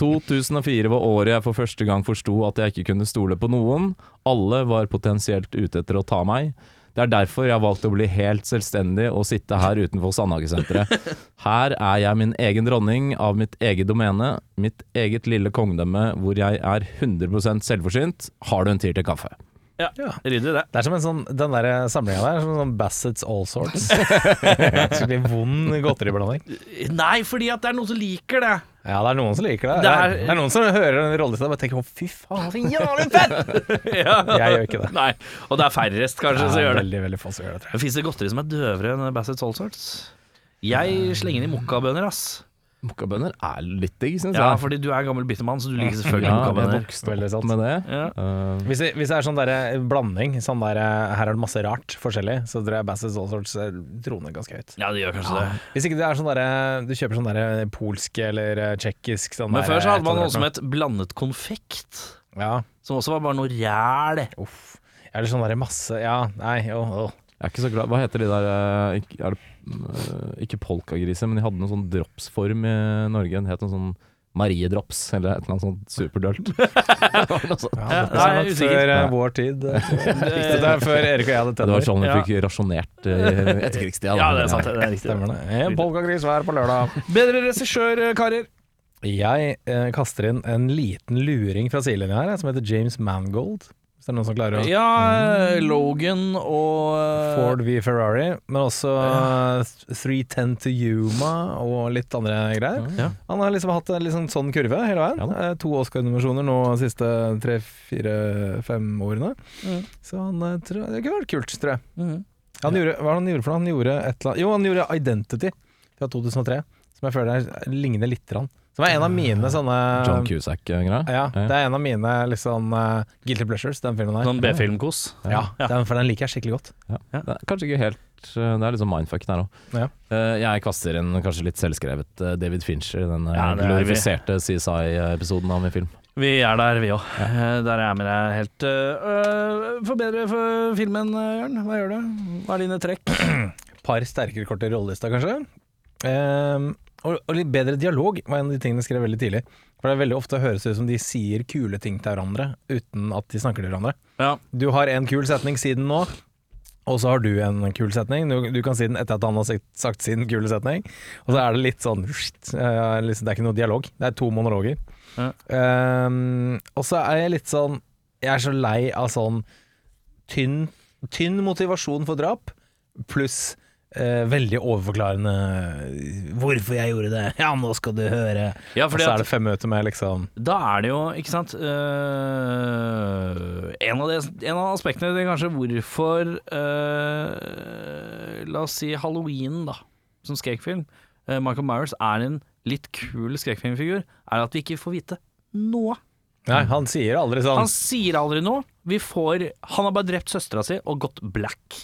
2004 var året jeg for første gang forsto at jeg ikke kunne stole på noen. Alle var potensielt ute etter å ta meg. Det er derfor jeg har valgt å bli helt selvstendig og sitte her utenfor Sandhagesenteret. Her er jeg min egen dronning av mitt eget domene, mitt eget lille kongedømme hvor jeg er 100% selvforsynt. Har du en tier til kaffe? Ja. Ryddig, det. Det er som en sånn, Den der samlinga der, som en sånn Bassets All Sorts. Skikkelig vond godteriblanding. Nei, fordi at det er noen som liker det. Ja, det er noen som liker det. Det er- er, det er noen som hører den rollelista og bare tenker 'å, fy faen, så jævlig fett'! Ja. Jeg gjør ikke det. Nei, Og det er færrest kanskje som gjør det. Veldig, veldig få som gjør det, tror jeg. Fins det godteri som er døvere enn Bassets Allsorts? Jeg slenger inn i mokkabønner, ass. Mokkabønner er litt digg, syns Ja, jeg. fordi du er gammel bittermann, så du liker selvfølgelig Ja, jeg mokkabønner. vokste Veldig sant. med det. Ja. Uh, Hvis det, hvis det er sånn der blanding, sånn der, her er det masse rart forskjellig, så tror jeg Bassets All Sorts eh, troner ganske høyt. ja, det gjør kanskje det. Hvis ikke det er sånn der, du kjøper sånn der polsk eller eh, tsjekkisk sånn Men der, før så hadde man eh, noe som het blandet konfekt. Ja, Som også var bare noe ræl. uff. Eller sånn der masse Ja, nei, åh, oh. Jeg er ikke så glad Hva heter de der eh, er det, eh, ikke polkagriser, men de hadde noen sånn dropsform i Norge. Den het noe sånn Mariedrops, eller et eller annet sånt superdølt. Ja, Det er er før eh, vår tid. eh, Det er før Erik og jeg hadde tenner. Det var sånn vi Ja. fikk rasjonert eh, etterkrigstida. Ja, det er sant. Det er riktig. Stemmer det. En polkagris hver på lørdag. Bedre regissør, karer. Jeg eh, kaster inn en liten luring fra sidelinja her, som heter James Mangold. Hvis det er noen som klarer å Ja, Logan og eh, Ford v Ferrari, men også eh, 310 to Yuma og litt andre greier. Ja. Han har liksom hatt en liksom sånn kurve hele veien. Eh, to Oscar-nominasjoner nå de siste tre, fire, fem årene. Mm. Så han eh, tror, det kunne vært kult, tror jeg. Mhm. Han gjorde, hva var det han gjorde for noe? Han gjorde et eller annet Jo, han gjorde Identity fra 2003, som jeg føler er, ligner litt. Rann. Som er en av mine sånne John Cusack-greier? Ja, det er en av mine liksom uh, guilty pleasures, den filmen der. Sånn B-filmkos. ja, Ja. Den, for den liker jeg skikkelig godt. Ja. Det er kanskje ikke helt eh, Det er litt sånn mindfuck der òg. Ja. jeg kaster inn kanskje litt selvskrevet eh, David Fincher, i den eh, Ja, er glorifiserte CSI-episoden av min film. Vi er der, vi òg. Der er jeg med deg helt. Uh, Forbedre for filmen, eh, Jørn. Hva gjør du? Hva er dine trekk? Par sterkere kort i rollelista, kanskje. Ehm, og, og litt bedre dialog var en av de tingene jeg skrev veldig tidlig. For det er veldig ofte høres ut som de sier kule ting til hverandre uten at de snakker til hverandre. Ja. Du har en kul setning, siden nå. Og så har du en kul setning. Du, du kan si den etter at han har sagt, sagt sin kule setning. Og så er det litt sånn eh, liksom, Det er ikke noe dialog, det er to monologer. Ja. Um, og så er jeg litt sånn Jeg er så lei av sånn tynn, tynn motivasjon for drap, pluss eh, veldig overforklarende 'Hvorfor jeg gjorde det? Ja, nå skal du høre'. Ja, Og så er det fem minutter med liksom Da er det jo, ikke sant uh, en, av det, en av aspektene til kanskje hvorfor uh, La oss si Halloween, da, som skrekkfilm. Uh, Michael Myers er en litt kul skrekkfilmfigur, er at vi ikke får vite noe. Nei, han sier aldri sånn Han sier aldri noe. Vi får Han har bare drept søstera si og gått black.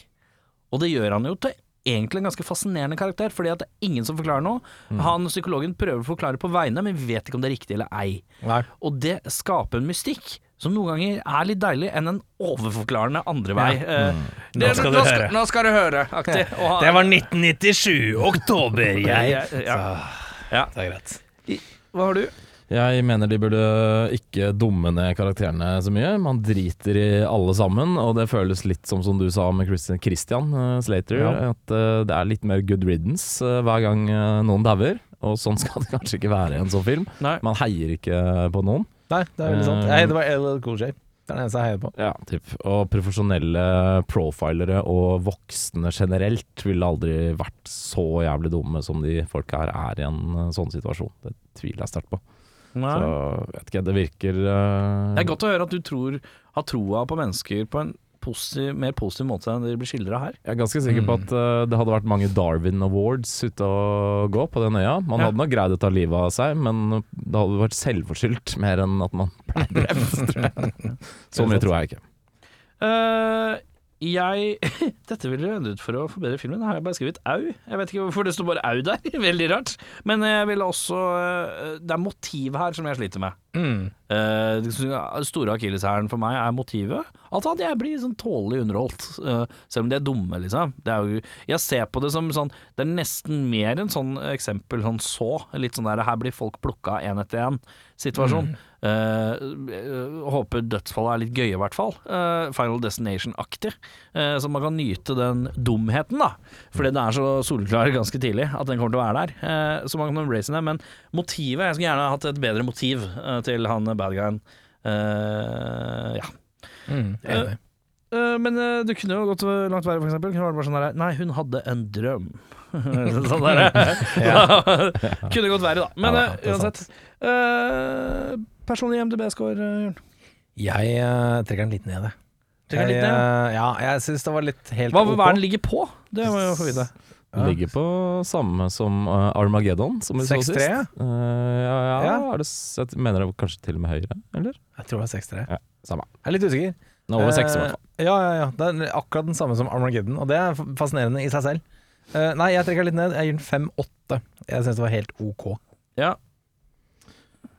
Og det gjør han jo til egentlig en ganske fascinerende karakter, fordi at det er ingen som forklarer noe. Han psykologen prøver å forklare på vegne, men vi vet ikke om det er riktig eller ei. Nei. Og det skaper en mystikk som noen ganger er litt deilig enn en overforklarende andre vei. Eh, det- skal du høre. Nå skal du høre, aktig. Det var 1997, oktober, jeg. Ja, ja. Det er greit. Hva har du? Jeg mener de burde ikke dumme ned karakterene så mye. Man driter i alle sammen, og det føles litt som som du sa med Christian, Christian eh, Slater, Ja. at eh, det er litt mer good riddance eh, hver gang noen dauer. Og sånn skal det kanskje ikke være i en sånn film. Nei. Man heier ikke på noen. Nei, det er veldig sant. Jeg bare var LL Cool J. Det er den eneste jeg heier på. Ja, typ. Og profesjonelle profilere og voksne generelt ville aldri vært så jævlig dumme som de folka her er i en sånn situasjon. Det tviler jeg sterkt på. Nei. Så vet ikke, det virker uh... Det er godt å høre at du tror, har troa på mennesker på en positiv, mer positiv måte enn de blir skildra her. Jeg er ganske sikker på Mm. at uh, det hadde vært mange Darwin Awards ute og gå på den øya. Man Ja. hadde nok greid å ta livet av seg, men det hadde vært selvforskyldt mer enn at man ble drept. Så mye tror jeg ikke. Eh, jeg Dette ville ut for å forbedre filmen. Har jeg bare skrevet au. Jeg vet ikke hvorfor det står bare au der. Veldig rart. Men jeg ville også eh, Det er motivet her som jeg sliter med. Mm. Eh, store akilleshæren for meg er motivet. Altså at jeg blir sånn tålelig underholdt, eh, selv om de er dumme, liksom. Det er jo, jeg ser på det som sånn Det er nesten mer en sånn eksempel sånn så. Litt sånn der her blir folk plukka én etter én situasjon. Jeg håper dødsfallet er litt gøye, i hvert fall. Uh, Final Destination-aktig. Uh, så man kan nyte den dumheten, da. Fordi det er så soleklar ganske tidlig at den kommer til å være der. Så man kan embrace den. Men motivet Jeg skulle gjerne hatt et bedre motiv til han bad guyen. Ja. Mm. Enig. Men det kunne jo gått langt verre, for eksempel. Kunne vært bare sånn der Nei, hun hadde en drøm. sånn der. kunne gått verre, da. Men uansett. Uh, personlig MDB-score, eh, Jørn. Jeg uh, trekker den litt ned, jeg. Trekker den litt ned, eh, Ja, jeg syns det var litt helt Hva, ok. hva er den ligger på? Det må jeg få vite. Ja. Ligger på samme som Armageddon, som vi så sist. 6-3, Uh, ja. Eh, ja, ja. Er det, jeg mener det kanskje til og med høyere, eller? Jeg tror det var 6-3. Ja, samme. Jeg er litt usikker. Nå over seks, i hvert fall. Ja, ja, ja. Det er akkurat den samme som Armageddon, og det er fascinerende i seg selv. Uh, nei, jeg trekker litt ned. Jeg gir den 5-8. Jeg syns det var helt ok. Ja.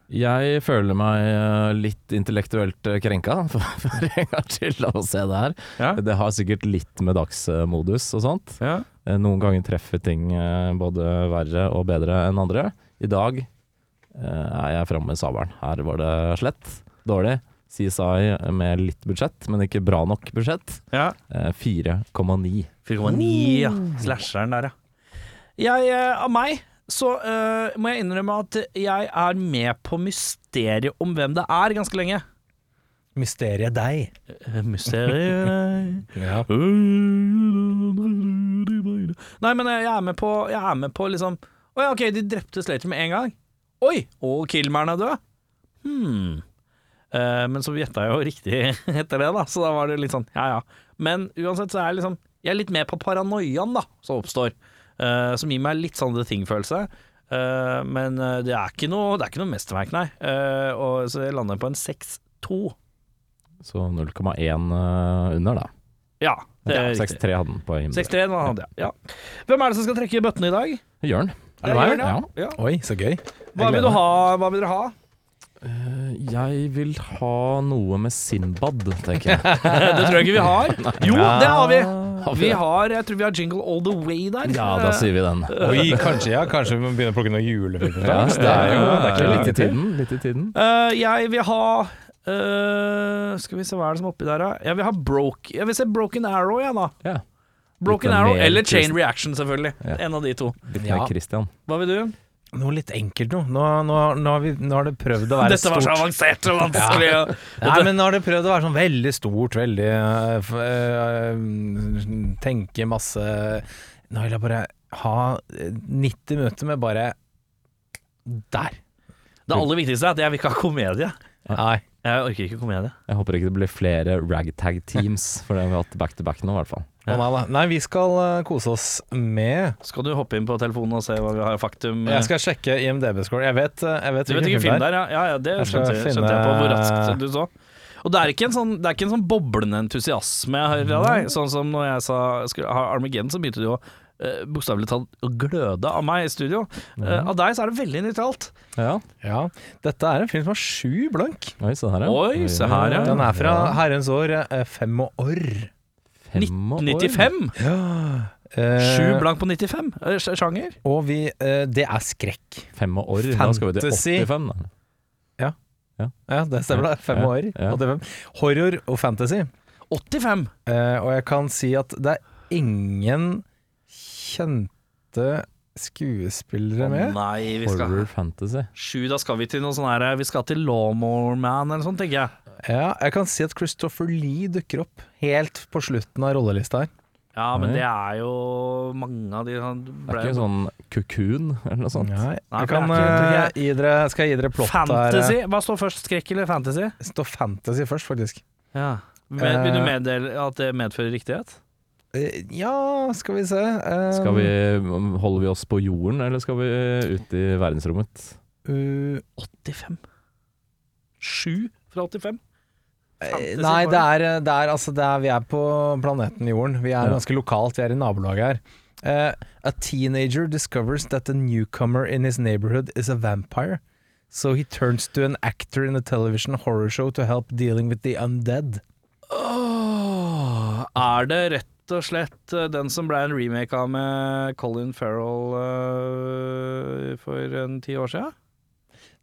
Jeg føler meg eh, litt intellektuelt eh, krenka for, for en gangs skyld av å se det her. Ja. Det har sikkert litt med dagsmodus og sånt. Ja. Eh, Noen ganger treffer ting både verre og bedre enn andre. I dag eh, er jeg framme med sabelen. Her var det slett. Dårlig. CSI med litt budsjett, men ikke bra nok budsjett. ja. Eh, 4,9. 4,9, ja. Slasheren der, ja. Jeg, av meg, så uh, må jeg innrømme at jeg er med på mysteriet om hvem det er, ganske lenge. Mysteriet deg. Mysteriet Mysteriet Ja. Nei, men jeg er med på Jeg er med på liksom Å ja, ok, de drepte Slater med en gang. Oi! Og Killman er død. Hmm. Uh, men så gjetta jeg jo riktig etter det, da, så da var det litt sånn ja ja. Men uansett så er jeg liksom Jeg er litt med på paranoiaen da som oppstår, eh, som gir meg litt sånn The Thing-følelse. Uh, men eh, det er ikke noe Det er ikke noe mesterverk, nei. Eh, og, så jeg lander på en 6-2. Så 0,1 eh, under, da. Ja, det Ja, er riktig. 6,3 hadde den på IMDb. 6-3 hadde jeg. Ja. Hvem er det som skal trekke bøttene i dag? Jørn. Er det meg? Ja. Ja. Oi, så gøy. Hva vil, du ha, hva vil dere ha? Jeg vil ha noe med Sinbad, tenker jeg. Det tror jeg ikke vi har. Jo, det har vi. Vi har, jeg tror vi har Jingle All The Way der. Ja, da sier vi den. Oi, kanskje, ja, kanskje vi må begynne å plukke noen julefilmer. Ja, det er jo det er ikke litt i tiden. Litt i tiden. Uh, jeg vil ha uh, Skal vi se, hva er det som er oppi der, da? Jeg vil ha Broke Jeg vil se Broken Arrow, jeg, da. Ja. Broken Arrow eller Chain Reaction, selvfølgelig. Ja. En av de to. Litt Ja. mer Christian. Hva vil du? Noe litt enkelt nå. Nå, nå, nå, har, vi, nå har det prøvd å være Dette var så avansert og vanskelig. og- Nei, men nå har det prøvd å være sånn veldig stort, veldig øh, øh, Tenke masse Nå vil jeg bare ha øh, 90 minutter med bare Der. Det aller viktigste er at jeg vil ikke ha komedie. Nei. Jeg orker ikke komedie. Jeg håper ikke det blir flere ragtag teams, for det har vi hatt back to back nå, i hvert fall. Å, nei, da. nei, vi skal øh, kose oss med Skal du hoppe inn på telefonen og se hva vi har faktum? Jeg skal sjekke IMDb-score. Jeg vet, øh, jeg vet Du vet hvilken ikke film det er. der, ja? Ja, ja det Jeg skal skjønte, finne- skjønte jeg på hvor raskt du så. Og det er ikke en sånn, det er ikke en sånn boblende entusiasme jeg hører av deg. Sånn som når jeg sa skulle ha Armageddon, så begynte du å uh, bokstavelig talt å gløde av meg i studio. Eh, av deg så er det veldig nøytralt. Ja. Ja, Dette er en film som har sju blank. Oi, se her, ja. Oi, se her, ja. Den er fra herrens år Fem fem år. Fem Ja. 95! Eh, Sju blank på 95. eh, Sjanger. Og vi øh, Det er skrekk. Fem år. Da skal vi til 85, da. Ja, det stemmer, det. Fem Ja, år. ja. 85. Horror og fantasy. 85. Eh, og jeg kan si at det er ingen kjente skuespillere med. Nei, vi skal Horror fantasy. Sju, da skal vi til noe sånn her Vi skal til Lawnmower Man eller sånt, tenker jeg. Ja, jeg kan si at Christopher Lee dukker opp helt på slutten av rollelista her. Ja, men det er jo mange av de han Det er ikke sånn Cocoon eller noe sånt? Nei, Nei, jeg kan ikke- eh, gi dere, skal jeg gi dere plott her. Fantasy. Hva står først? Skrekk eller fantasy? Det står fantasy først, faktisk. Ja. Med, vil du Eh. meddele at det medfører riktighet? Eh, ja, skal vi se. um, Skal vi, holder vi oss på jorden, eller skal vi ut i verdensrommet? uh, 85. 7 fra 85? Eh, Nei, det er, det er altså det er, Vi er på planeten Jorden. Vi er Ja. ganske lokalt, vi er i nabolaget her. Uh, a teenager discovers that a newcomer in his neighborhood is a vampire. So he turns to an actor in a television horror show to help dealing with the undead. Oh, er det rett og slett eh, den som ble en remake av med Colin Farrell uh, for en ti år siden?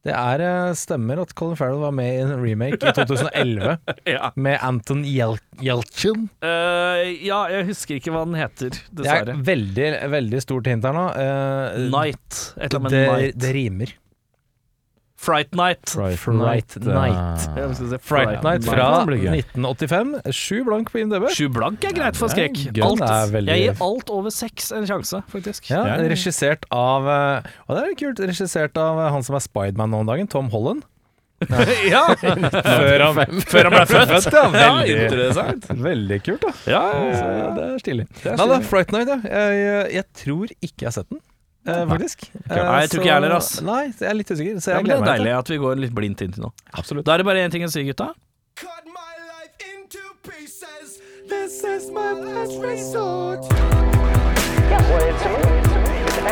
Det er eh, stemmer at Colin Farrell var med i en remake i 2011 Ja. med Anton Yel Yelchin. Uh, ja, jeg husker ikke hva den heter, Det er veldig, veldig stort hint her nå. Uh, Night. Et eller annet Night. det rimer. Fright Night. Fright, Fright Night. eh, si Fright Night fra Det blir gøy. 1985. Sju blank på IMDb. Sju blank er greit for skrekk. er veldig- Jeg gir alt over seks en sjanse, faktisk. Ja, Ja, ja. Regissert av eh, Og det er kult. Regissert av eh, han som er Spiderman nå om dagen, Tom Holland. ja. Før han, Før han ble født. ja. Ja, Veldig, interessant. veldig kult, da. Ja, Så det er stilig. Nei da. Fright Night, ja. Jeg, jeg tror ikke jeg har sett den, Uh, faktisk. Uh, nei, jeg tror ikke jeg heller, ass. Nei, jeg er litt usikker. Så jeg ja, gleder meg. Det er deilig at vi går litt blindt inn til noe Absolutt. Da er det bare én ting å si, gutta. Cut my life into pieces. This is my last resort. Yeah, well, it's a. It's a